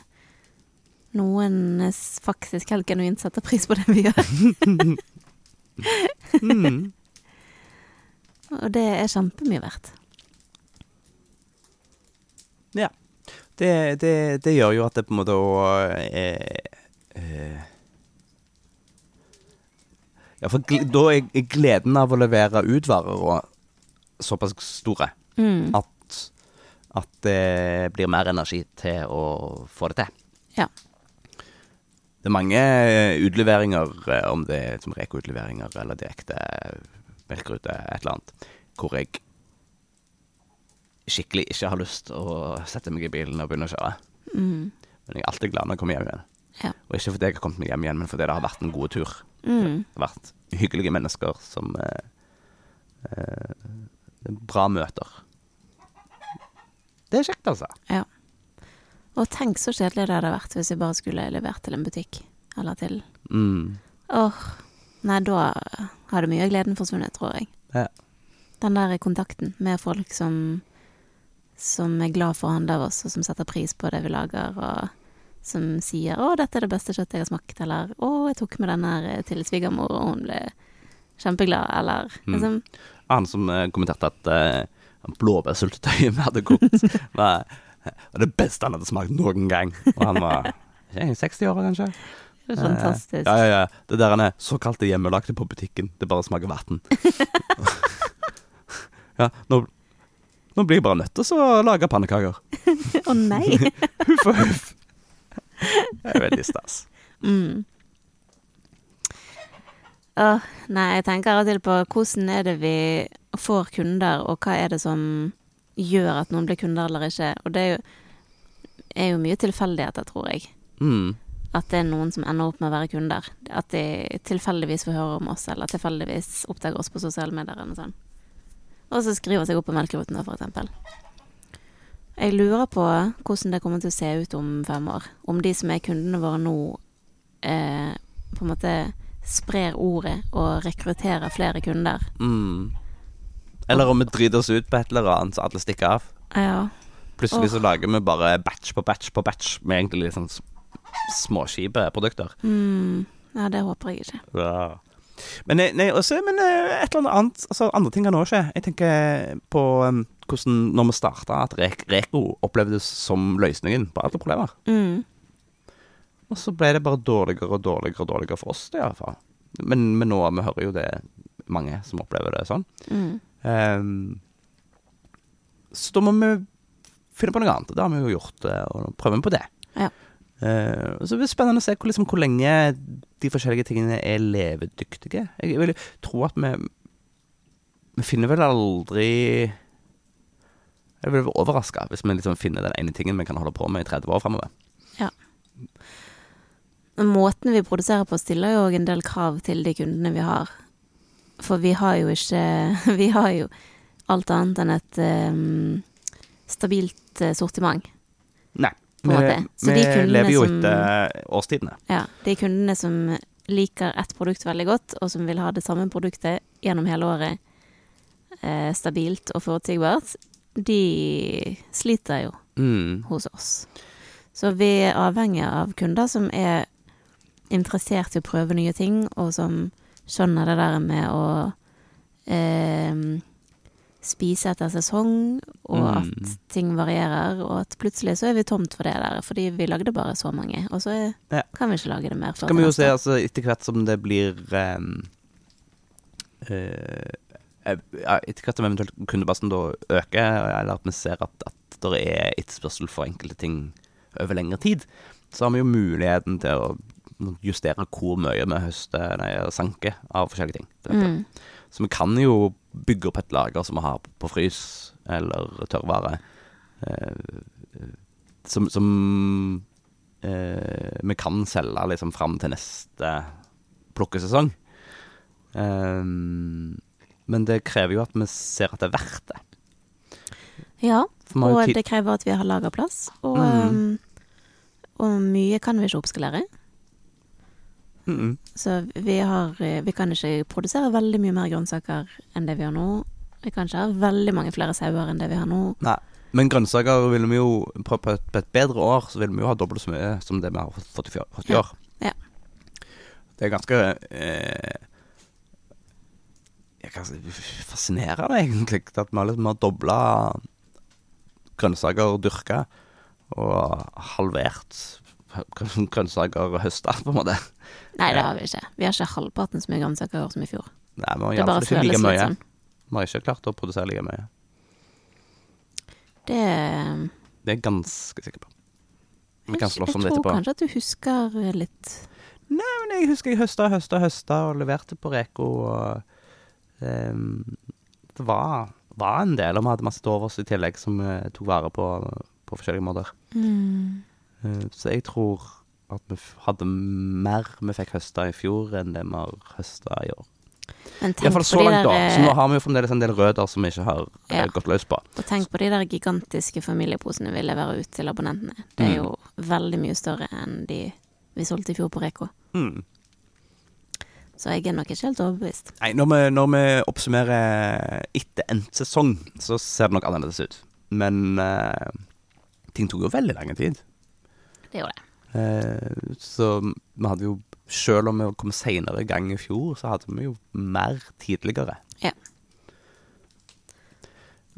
noen eh, faktisk helt genuint setter pris på det vi gjør. Mm. Og det er kjempemye verdt. Ja. Det, det, det gjør jo at det på en måte òg er eh, Ja, for da er gleden av å levere ut varer og såpass store Mm. at, at det blir mer energi til å få det til. Ja. Det er mange utleveringer, eh, om det er som Reko-utleveringer eller direkte melkerute, et eller annet, hvor jeg skikkelig ikke har lyst til å sette meg i bilen og begynne å kjøre. Mm. Men jeg er alltid glad når jeg kommer hjem igjen. Ja. Og ikke fordi jeg har kommet meg hjem igjen, men fordi det har vært en god tur. Mm. Det har vært hyggelige mennesker som eh, eh, Bra møter. Det er kjekt, altså. Ja. Og tenk så kjedelig det hadde vært hvis vi bare skulle levert til en butikk. Eller til Mm. Åh. Nei, da hadde mye av gleden forsvunnet, tror jeg. Ja. Den der kontakten med folk som som er glad for å handle av oss, og som setter pris på det vi lager, og som sier 'Å, dette er det beste kjøttet jeg har smakt', eller 'Å, jeg tok med den her til svigermor, og hun ble kjempeglad', eller Mm. liksom Han som eh, kommenterte at uh, blåbærsyltetøyet vi hadde kokt, var, var det beste han hadde smakt noen gang. Og han var ikke, 60 år, kanskje. det er Fantastisk. Eh, ja, ja, ja. Det der han er såkalte hjemmelagte på butikken. Det bare smaker vann. ja, nå, nå blir jeg bare nødt til å lage pannekaker. Å nei! Huff og huff. Det er veldig stas. Mm. Oh, nei, jeg tenker av og til på hvordan er det vi får kunder, og hva er det som gjør at noen blir kunder eller ikke. Og det er jo, er jo mye tilfeldigheter, tror jeg. Mm. At det er noen som ender opp med å være kunder. At de tilfeldigvis får høre om oss, eller tilfeldigvis oppdager oss på sosiale medier eller noe sånt. Og så skriver seg opp på melkeroten, for eksempel. Jeg lurer på hvordan det kommer til å se ut om fem år. Om de som er kundene våre nå, eh, på en måte sprer ordet og rekrutterer flere kunder. Mm. Eller om vi driter oss ut på et eller annet så alle stikker av. Ja. Plutselig så lager vi bare batch på batch på batch med egentlig litt sånn småskipe produkter. Mm, Ja, det håper jeg ikke. Ja. Men, eh, nei, også, men eh, et eller annet altså, Andre ting kan òg skje. Jeg tenker på um, hvordan, når vi starta, at Rek Reko opplevdes som løsningen på alle problemer. Mm. Og så ble det bare dårligere og dårligere og dårligere for oss, det i hvert fall. Men, men nå vi hører jo det mange som opplever det sånn. Mm. Um, så da må vi finne på noe annet. Det har vi jo gjort, eh, og prøver vi på det. Ja. Eh, så det blir spennende å se hvor, liksom, hvor lenge de forskjellige tingene er levedyktige. Jeg vil tro at vi Vi finner vel aldri Jeg vil være overraska hvis vi liksom finner den ene tingen vi kan holde på med i 30 år framover. Ja. Måten vi produserer på stiller jo òg en del krav til de kundene vi har. For vi har jo ikke Vi har jo alt annet enn et um, stabilt eh, sortiment. Nei. På en måte. Så vi de lever jo etter årstidene. Ja, de kundene som liker ett produkt veldig godt, og som vil ha det samme produktet gjennom hele året, eh, stabilt og forutsigbart, de sliter jo Mm. hos oss. Så vi er avhengig av kunder som er interessert i å prøve nye ting, og som skjønner det der med å eh, spise etter sesong, og Mm. at ting varierer, og at plutselig så er vi tomt for det der, fordi vi lagde bare så mange, og så er, Ja. kan vi ikke lage det mer. Så kan vi jo se, altså, etter hvert som det blir um, ja, Etter hvert som eventuelt kundebasen da øker, eller at vi ser at, at det er etterspørsel for enkelte ting over lengre tid, så har vi jo muligheten til å justere hvor mye vi høster, nei, sanker av forskjellige ting. Mm. Så vi kan jo bygge opp et lager som vi har på frys, eller tørrvare, eh, som, som eh, vi kan selge liksom fram til neste plukkesesong. Eh, men det krever jo at vi ser at det er verdt det. Ja, og det krever at vi har lagerplass, og, Mm. um, og mye kan vi ikke oppskalere. Mm, mm. Så vi har eh, Vi kan ikke produsere veldig mye mer grønnsaker enn det vi har nå. Vi kan ikke ha veldig mange flere sauer enn det vi har nå. Nei. Men grønnsaker vil vi jo på, på, et, på et bedre år så vil vi jo ha dobbelt så mye som det vi har fått i Ja. år. Ja. Det er ganske eh, fascinerende, egentlig, at vi har liksom har dobla grønnsaker dyrka og halvert grønnsaker høsta, på en måte. Nei, det har vi ikke. Vi har ikke halvparten så mye grønnsaker i år som i fjor. Nei, vi har iallfall ikke like mye. sånn. Vi har ikke klart å produsere like mye. Det Det er jeg ganske sikker på. Vi kan slåss om det jeg tror kanskje at du husker litt Nei, Men jeg husker jeg høsta, høsta, høsta og leverte på Reko. Og, um, det var, var en del, og vi hadde masse til overs i tillegg som vi tok vare på på forskjellige måter. mm. Eh, så jeg tror at vi hadde mer vi fikk høsta i fjor enn det vi har høsta i år. Iallfall så langt, da. Så nå har vi jo fremdeles en del røder som vi ikke har eh, Ja. gått løs på. Og tenk på de der gigantiske familieposene vi leverer ut til abonnentene. Det er Mm. jo veldig mye større enn de vi solgte i fjor på Reko. Mm. Så jeg er nok ikke helt overbevist. Nei, når vi, når vi oppsummerer etter endt sesong, så ser det nok annerledes ut. Men uh, ting tok jo veldig lang tid. Det gjorde det. Eh, så vi hadde jo Selv om vi kom seinere i gang i fjor, så hadde vi jo mer tidligere. Ja.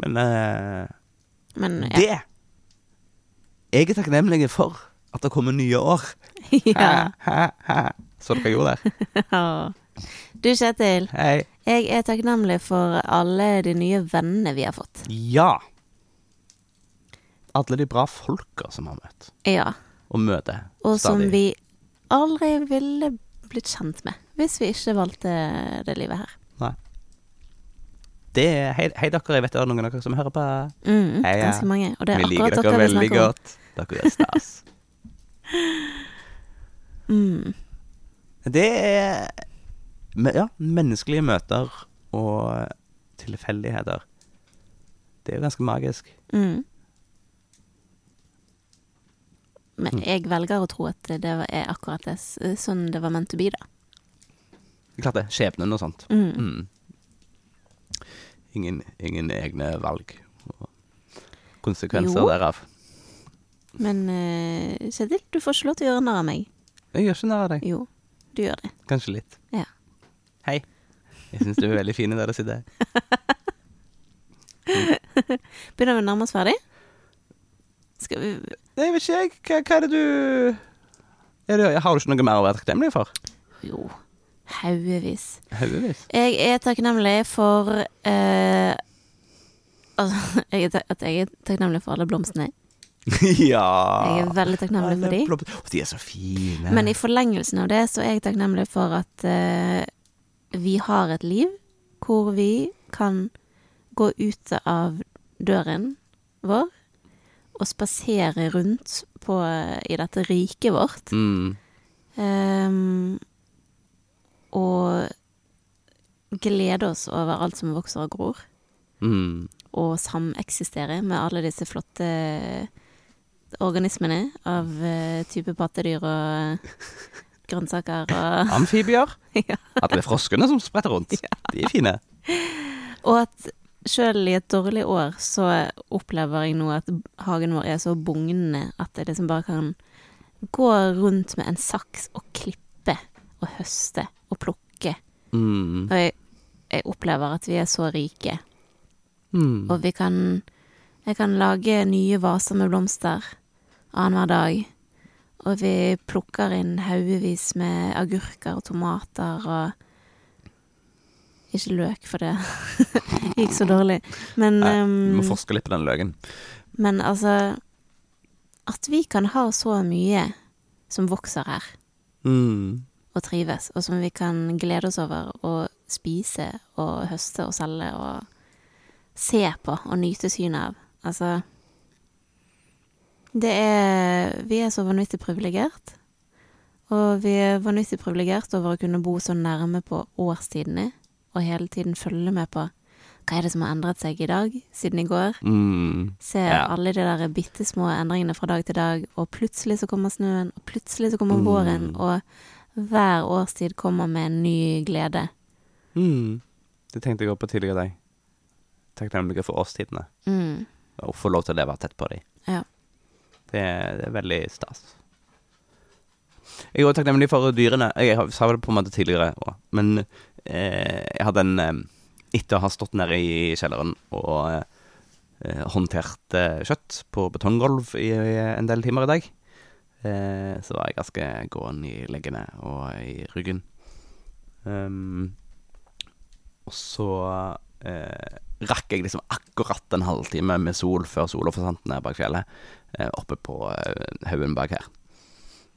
Men eh, Men ja. det Jeg er takknemlig for at det kommer nye år. ja. Ha, ha, ha. Så dere gjorde der? Du Kjetil, Hei. jeg er takknemlig for alle de nye vennene vi har fått. Ja. Alle de bra folka som har møtt, Ja. Og møter Og som stadig. vi aldri ville blitt kjent med hvis vi ikke valgte det livet her. Det er, hei, hei dere, jeg vet det er noen av dere som hører på. Mm, Hei, ja. ganske mange. Og det er Vi akkurat dere dere vi snakker om. godt. Dere er stas. Mm. Det er ja, menneskelige møter og tilfeldigheter. Det er jo ganske magisk. Mm. Men Mm. jeg velger å tro at det er akkurat det, s- sånn det var meant to be, da. Klart det. Skjebnen og sånt. Mm. Mm. Ingen, ingen egne valg og konsekvenser Jo. derav. Men uh, Kjetil, du får ikke lov til å gjøre narr av meg. Jeg gjør ikke narr av deg. Jo. Du gjør det. Kanskje litt. Ja. Hei. Jeg syns du er veldig fin der du sitter. Begynner vi å nærme oss ferdig? Skal vi Nei, vet ikke jeg. Hva, hva er det du er det, Har du ikke noe mer å være takknemlig for? Jo, haugevis. Haugevis. Jeg er takknemlig for eh, Altså, jeg er at jeg er takknemlig for alle blomstene. ja. Jeg er veldig takknemlig for de. Alle blom- de er så fine. Men i forlengelsen av det så er jeg takknemlig for at eh, vi har et liv hvor vi kan gå ut av døren vår og spasere rundt på, i dette riket vårt. mm. Um, og glede oss over alt som vokser og gror. Mm. Og sameksistere med alle disse flotte organismene av eh, type pattedyr og grønnsaker og Amfibier. ja. At det er froskene som spretter rundt. De er fine. Og at sjøl i et dårlig år så opplever jeg nå at hagen vår er så bugnende at jeg liksom bare kan gå rundt med en saks og klippe og høste og plukke. Mm. Og jeg, jeg opplever at vi er så rike. Mm. Og vi kan Jeg kan lage nye vaser med blomster annenhver dag. Og vi plukker inn haugevis med agurker og tomater og Ikke løk, for det gikk så dårlig. Men, Nei, Vi må forske litt på den løken. men altså At vi kan ha så mye som vokser her, Mm. og trives, og som vi kan glede oss over å spise og høste og selge og se på og nyte synet av. Altså Det er Vi er så vanvittig privilegert. Og vi er vanvittig privilegert over å kunne bo så nærme på årstidene, og hele tiden følge med på hva er det som har endret seg i dag siden i går. Mm. Se Ja. alle de der bitte små endringene fra dag til dag, og plutselig så kommer snøen, og plutselig så kommer Mm. våren, og hver årstid kommer med en ny glede. Mm. Det tenkte jeg også på tidligere i dag. Takknemlig for årstidene. Mm. Og få lov til å leve tett på dem. Ja. Det, det er veldig stas. Jeg er også takknemlig for dyrene. Jeg sa det på en måte tidligere òg, men jeg hadde en eh, Etter å ha stått nede i kjelleren og eh, håndtert eh, kjøtt på betonggulv i, en del timer i dag, eh, så var jeg ganske gåen i leggene og i ryggen. Um, og så eh, rakk jeg liksom akkurat en halvtime med sol før sola forsvant ned bak fjellet, eh, oppe på eh, haugen bak her.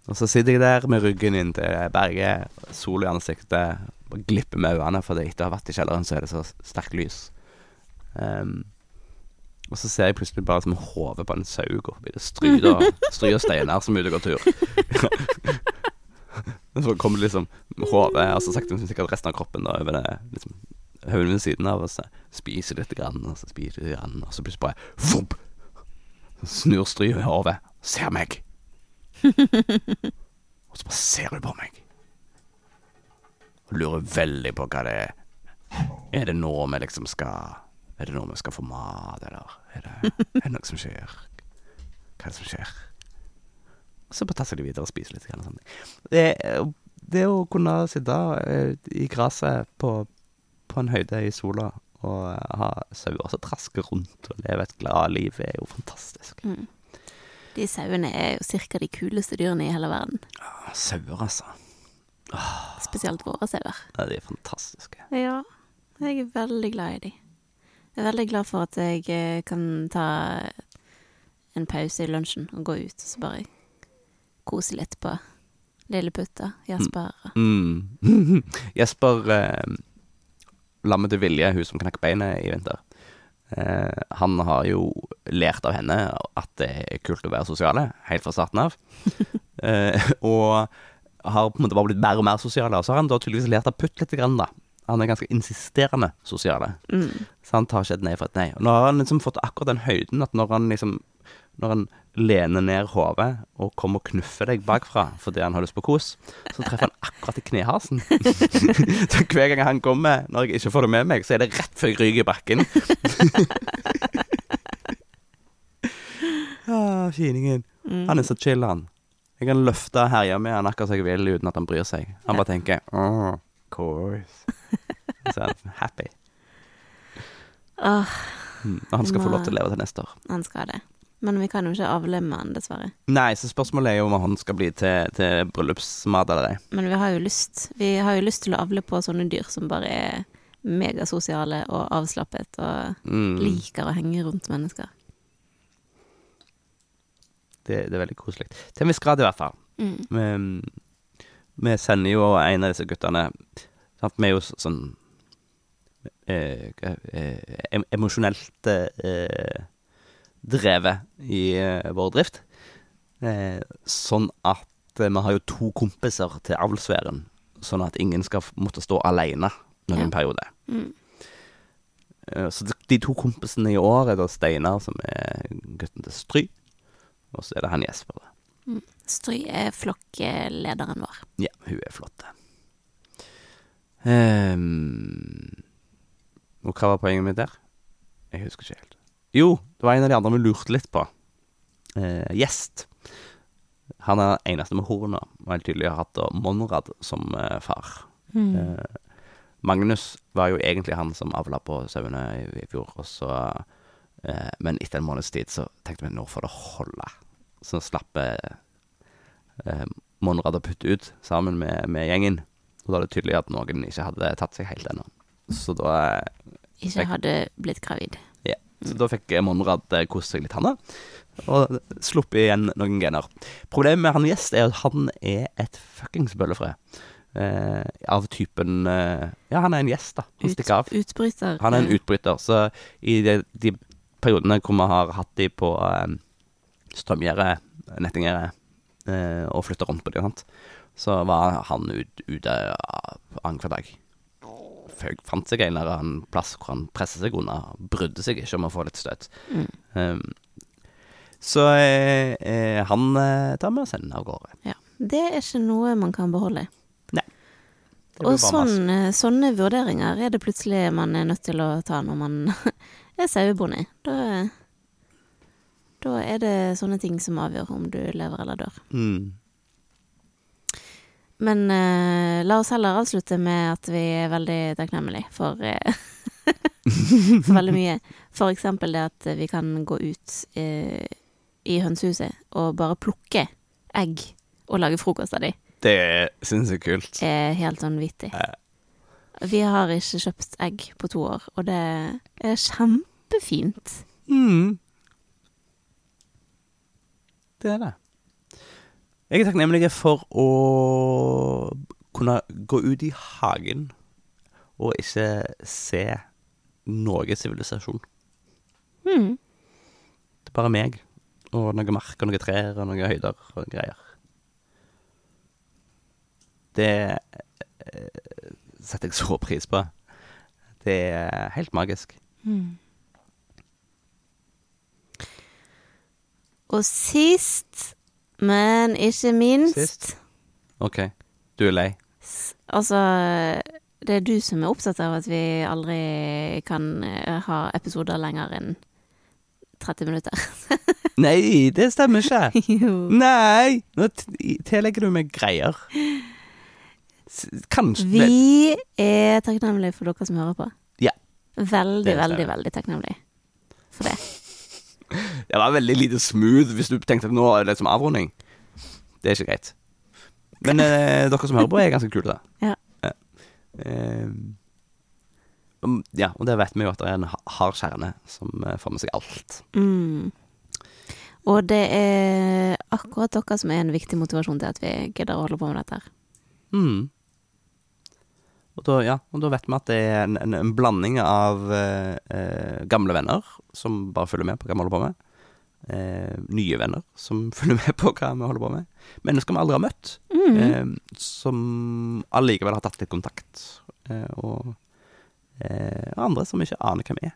Og så sitter jeg der med ryggen inn til berget, sol i ansiktet, bare glipper med øynene, for etter å ha vært i kjelleren, så er det så sterkt lys. Um, og så ser jeg plutselig bare som hodet på en sau gå forbi. Det stryder, og steiner som ute og går tur. Og så kommer liksom hodet, så sakte, men sikkert resten av kroppen da, over det liksom, haugen ved siden av, og så spiser litt grann, og så spiser litt grann, og så plutselig bare vomp! snur stryet i hodet, ser meg. og så bare ser du på meg. Og lurer veldig på hva det er. Er det nå vi liksom skal Er det nå vi skal få mat, eller er det, er det noe som skjer? Hva er det som skjer? Så bare tasser de videre og spiser litt. Grann, det, det å kunne sitte eh, i gresset på, på en høyde i sola og eh, ha sauer som trasker rundt og leve et glad liv, er jo fantastisk. Mm. De sauene er jo cirka de kuleste dyrene i hele verden. Ja, Sauer, altså. Spesielt våre sauer. Ja, de er fantastiske. Ja, jeg er veldig glad i de. Jeg er veldig glad for at jeg eh, kan ta en pause i lunsjen og gå ut og så bare kose litt på Lilleputta, Jesper mm. Mm. Jesper eh, lammet til Vilje, hun som knakk beinet i vinter. Eh, han har jo lært av henne at det er kult å være sosiale, helt fra starten av. eh, og har på en måte bare blitt mer og mer sosiale. Og så har han da tydeligvis lært av Putt litt, grann, da. Han er ganske insisterende sosiale. mm. Så han tar ikke et nei for et nei. Og nå har han liksom fått akkurat den høyden at når han liksom Når han lener ned hodet og kommer og knuffer deg bakfra fordi han har lyst på kos, så treffer han akkurat i knehasen. så hver gang han kommer, når jeg ikke får det med meg, så er det rett før jeg ryker i bakken. ah, finingen. Mm. Han er så chill, han. Jeg kan løfte og herje med han akkurat som jeg vil, uten at han bryr seg. Han bare tenker oh, course. Så er han happy. Åh, Mm. Og han skal få lov til å leve til neste år. han skal det. Men vi kan jo ikke avle med han, dessverre. Nei, så spørsmålet er jo om han skal bli til, til bryllupsmat eller ei. Men vi har jo lyst Vi har jo lyst til å avle på sånne dyr som bare er megasosiale og avslappet og Mm. liker å henge rundt mennesker. Det, det er veldig koselig. Til en viss grad, i hvert fall. Mm. Vi, vi sender jo en av disse guttene sant? Vi er jo sånn eh, eh, emosjonelt eh, drevet i eh, vår drift. Eh, sånn at eh, vi har jo to kompiser til avlsværen, sånn at ingen skal måtte stå alene noen Ja. periode. Mm. Så de, de to kompisene i år er da Steinar, som er gutten til Stry, og så er det han Jesper. Stry er flokklederen vår. Ja, hun er flott. Ehm, og hva var poenget mitt der? Jeg husker ikke helt. Jo, det var en av de andre vi lurte litt på. Uh, gjest. Han er den eneste med horn og helt tydelig har hatt da Monrad som uh, far. Mm. Uh, Magnus var jo egentlig han som avla på sauene i, i fjor, og så eh, Men etter en måneds tid så tenkte vi nå får det holde. Så slapp eh, eh, Monrad å putte ut sammen med, med gjengen. Og da er det tydelig at noen ikke hadde tatt seg helt ennå. Så da, eh, Ikke hadde blitt gravid. ja. så da fikk Monrad eh, kose seg litt, han da. Og sluppet igjen noen gener. Problemet med han gjest er at han er et fuckings bøllefrø. Eh, av typen eh, Ja, han er en gjest, da. Han Ut, stikker av. utbryter. Han er en eh, utbryter. Så i de, de periodene hvor vi har hatt de på eh, strømgjerde, nettinggjerde, eh, og flytta rundt på de, sant, så var han ut, ute annenhver dag. Føg fant seg en eller annen plass hvor han presset seg unna. Brydde seg ikke om å få litt støt. Mm. Um, så eh, eh, han eh, tar med og sender av gårde. Ja. Det er ikke noe man kan beholde. Nei. Og sånn, eh, sånne vurderinger er det plutselig man er nødt til å ta når man er sauebonde. Da, da er det sånne ting som avgjør om du lever eller dør. Mm. Men eh, la oss heller avslutte med at vi er veldig takknemlige for, eh, for veldig mye. For eksempel det at vi kan gå ut eh, i hønsehuset og bare plukke egg og lage frokost av dem. Det syns jeg er kult. er helt vanvittig. Ja. Vi har ikke kjøpt egg på to år, og det er kjempefint. Mm. Det er det. Jeg er takknemlig for å kunne gå ut i hagen og ikke se noe sivilisasjon. Mm. Det er bare meg og noe mark og noen trær og noen høyder og greier. Det eh, setter jeg så pris på. Det er helt magisk. Mm. Og sist, men ikke minst Sist? OK, du er lei? Altså, det er du som er opptatt av at vi aldri kan eh, ha episoder lenger enn 30 minutter. Nei, det stemmer ikke. jo. Nei! Nå tillegger du meg greier. Kanskje Vi er takknemlige for dere som hører på. Ja. Veldig, veldig, veldig takknemlige for det. Det var veldig lite smooth hvis du tenkte at nå er det som avrunding. Det er ikke greit. Men eh, dere som hører på, er ganske kule, da. Ja. Eh, ja, og det vet vi jo at det er en ha- hard kjerne som eh, får med seg alt. Mm. Og det er akkurat dere som er en viktig motivasjon til at vi gidder å holde på med dette. her. Mm. Og da, ja, og da vet vi at det er en, en, en blanding av eh, eh, gamle venner som bare følger med på hva vi holder på med. Eh, nye venner som følger med på hva vi holder på med. Mennesker vi aldri har møtt, Mm. eh, som allikevel har tatt litt kontakt. Eh, og eh, andre som ikke aner hvem er.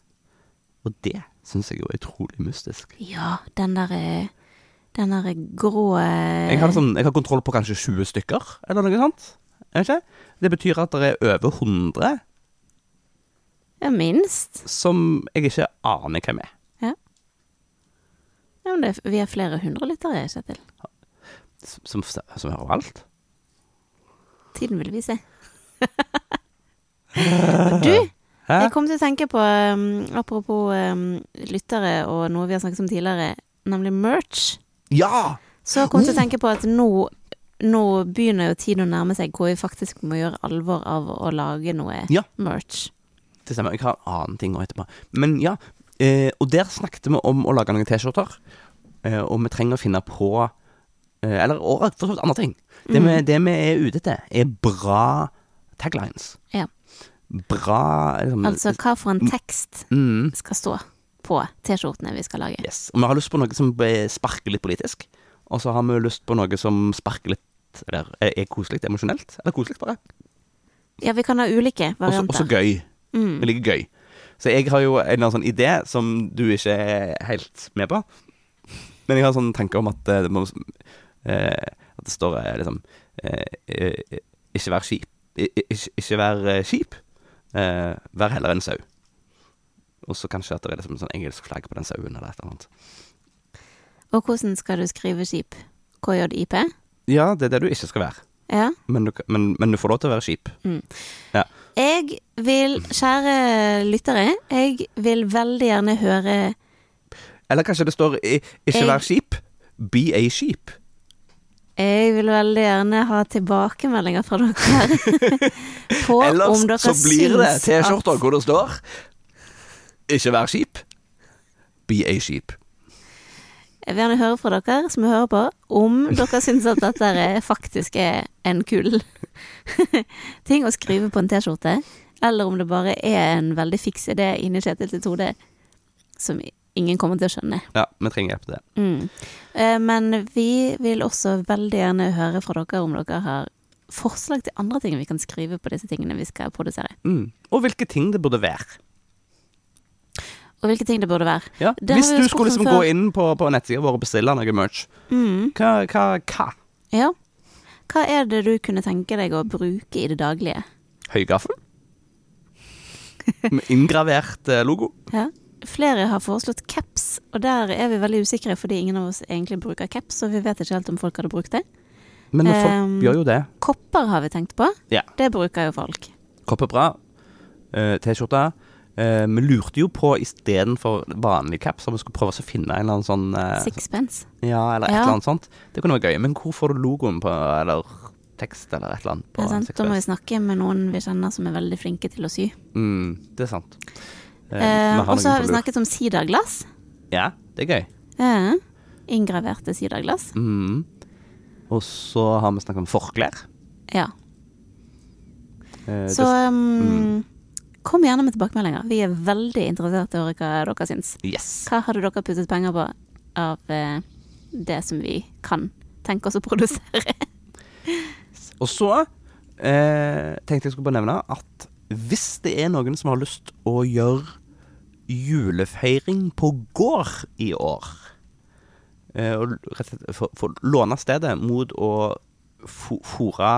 Og det syns jeg er utrolig mystisk. Ja, den der eh, Den derre grå Jeg har, sånn, jeg har kontroll på kanskje 20 stykker, eller noe sånt. Jeg vet ikke. Det betyr at det er over 100 Ja, minst. som jeg ikke aner hvem er. Ja, men det, vi er flere hundre lyttere, Kjetil. som, som hører alt. Tiden vil vise. du, Hæ? jeg kom til å tenke på, um, apropos um, lyttere og noe vi har snakket om tidligere, nemlig merch. Ja! Så kom jeg til å tenke på at nå, nå begynner jo tiden å nærme seg hvor vi faktisk må gjøre alvor av å lage noe Ja. merch. Det stemmer. Jeg har en annen ting nå etterpå. Men ja, eh, og der snakket vi om å lage noen T-skjorter. Eh, og vi trenger å finne på eh, Eller og for så vidt andre ting. Det, vi, det vi er ute etter, er bra taglines. Ja. Bra liksom, Altså hva for en tekst mm, skal stå på T-skjortene vi skal lage. Yes. Og vi har lyst på noe som sparker litt politisk. Og så har vi lyst på noe som sparker litt Eller er, er koselig emosjonelt. Eller koselig, bare. Ja, vi kan ha ulike varianter. Også, Og så gøy. Mm. Jeg liker gøy. Så jeg har jo en eller annen sånn idé som du ikke er helt med på. Men jeg har en sånn tanke om at eh, det må eh, At det står eh, liksom eh, eh, Ikke vær skip. Ikke, ikke vær eh, skip. Eh, vær heller en sau. Og så kanskje at det er liksom sånn engelsk flagg på den sauen, eller et eller annet. Og hvordan skal du skrive skip? KJIP? Ja, det er det du ikke skal være. Ja. Men du, men, men du får lov til å være skip. Jeg vil, kjære lyttere, jeg vil veldig gjerne høre Eller kanskje det står i- 'ikke vær skip'. Be a skip. Jeg vil veldig gjerne ha tilbakemeldinger fra dere på om Ellers så blir det T-skjorter at hvor det står 'ikke vær skip'. Be a sheep. Jeg vil gjerne høre fra dere som hører på, om dere syns at dette er faktisk er en kul ting å skrive på en T-skjorte, eller om det bare er en veldig fiks idé inni Kjetil til Tode som ingen kommer til å skjønne. Ja, vi trenger hjelp til det. Mm. Eh, Men vi vil også veldig gjerne høre fra dere om dere har forslag til andre ting vi kan skrive på disse tingene vi skal produsere. Mm. Og hvilke ting det burde være. Og hvilke ting det burde være. Ja. Hvis du skulle liksom gå inn på, på nettsida vår og bestille noe merch, Mm. hva, hva, hva? Ja. Hva er det du kunne tenke deg å bruke i det daglige? Høygaffel? Med inngravert eh, logo? Ja. Flere har foreslått caps, og der er vi veldig usikre fordi ingen av oss egentlig bruker caps, og vi vet ikke helt om folk hadde brukt det. Men folk Um, gjør jo det. Kopper har vi tenkt på. Ja. Det bruker jo folk. Kopp er bra. Eh, T-skjorte. Eh, vi lurte jo på istedenfor vanlig caps om vi skulle prøve å finne en eller annen sånn eh, Sixpence. Ja, eller et Ja. eller annet sånt. Det kunne vært gøy. Men hvor får du logoen på, eller tekst eller et eller annet på Det er sant? Da må vi snakke med noen vi kjenner som er veldig flinke til å sy. Mm, det er sant. Eh, Eh, og så har vi snakket om siderglass. Ja, det er gøy. Ja. Inngraverte siderglass. Mm. Og så har vi snakket om forklær. Ja. Eh, Så det, um, kom gjerne med tilbakemeldinger. Vi er veldig interessert i å høre hva dere syns. yes. Hva hadde dere puttet penger på av eh, det som vi kan tenke oss å produsere? Og så eh, tenkte jeg skulle bare nevne at hvis det er noen som har lyst å gjøre julefeiring på gård i år eh, Og rett og slett få- få låne stedet mot å fòre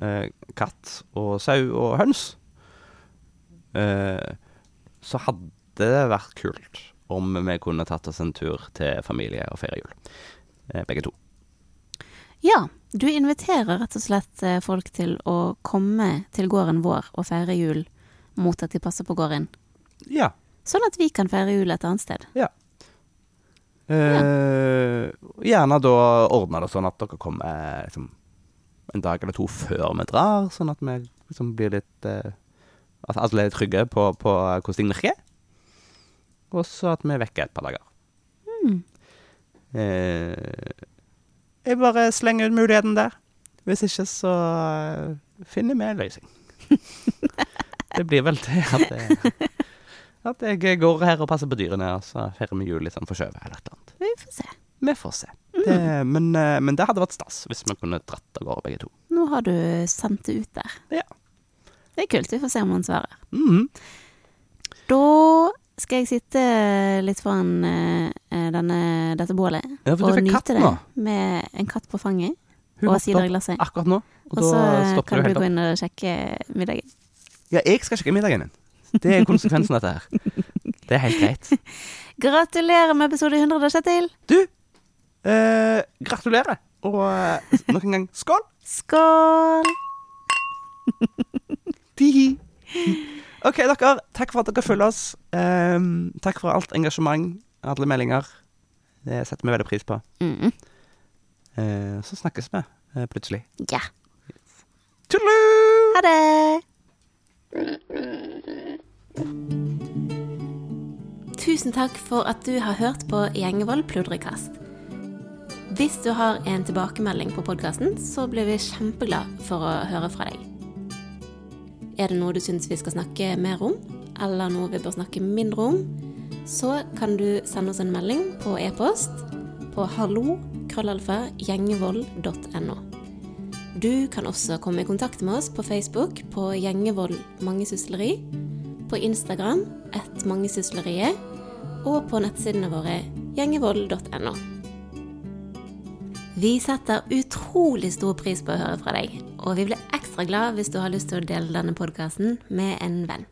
eh, katt og sau og høns, så hadde det vært kult om vi kunne tatt oss en tur til familie og feire jul. Eh, begge to. Ja, du inviterer rett og slett eh, folk til å komme til gården vår og feire jul mot at de passer på gården. Ja. Sånn at vi kan feire jul et annet sted. Eh, gjerne da ordne det sånn at dere kommer liksom, en dag eller to før vi drar, sånn at vi liksom blir litt eh, At alle er trygge på, på hvordan ting virker. Og så at vi er vekke et par dager. Mm. Eh, jeg bare slenger ut muligheten der. Hvis ikke, så eh, finner vi en løsning. det blir vel til at, jeg- at jeg går her og passer på dyrene, og så feirer vi jul litt sånn forskjøvet eller et eller annet. Vi får se. Vi får se. Det, men, eh, men det hadde vært stas hvis vi kunne dratt av gårde begge to. Nå har du sendt det ut der. Ja. Det er kult. Vi får se om han svarer. Mm. Da skal jeg sitte litt foran eh, denne, dette bålet Ja, og nyte det nå. med en katt på fanget Hun og siderglasset. akkurat nå, og, Og så eh, kan du du gå inn og sjekke middagen. Ja, jeg skal sjekke middagen din. Det er konsekvensen av dette her. Det er helt greit. Gratulerer med episode 100, Kjetil! Du, eh, gratulerer. Og eh, nok en gang skål! Skål! OK, dere. Takk for at dere følger oss. Um, takk for alt engasjement, alle meldinger. Det setter vi veldig pris på. Mm. Uh, så snakkes vi uh, plutselig. Ja. Tudelu! Ha det! Tusen takk for at du har hørt på Gjengevold pludrekast. Hvis du har en tilbakemelding på podkasten, så blir vi kjempeglad for å høre fra deg. Er det noe du syns vi skal snakke mer om, eller noe vi bør snakke mindre om, så kan du sende oss en melding på e-post på hallo.krøllalfa.gjengevold.no. krøllalfa gjengevold.no. Du kan også komme i kontakt med oss på Facebook på Gjengevold mangesysleri, på Instagram et mangesysleriet, og på nettsidene våre gjengevold.no. Vi setter utrolig stor pris på å høre fra deg, og vi blir ekstra glad hvis du har lyst til å dele denne podkasten med en venn.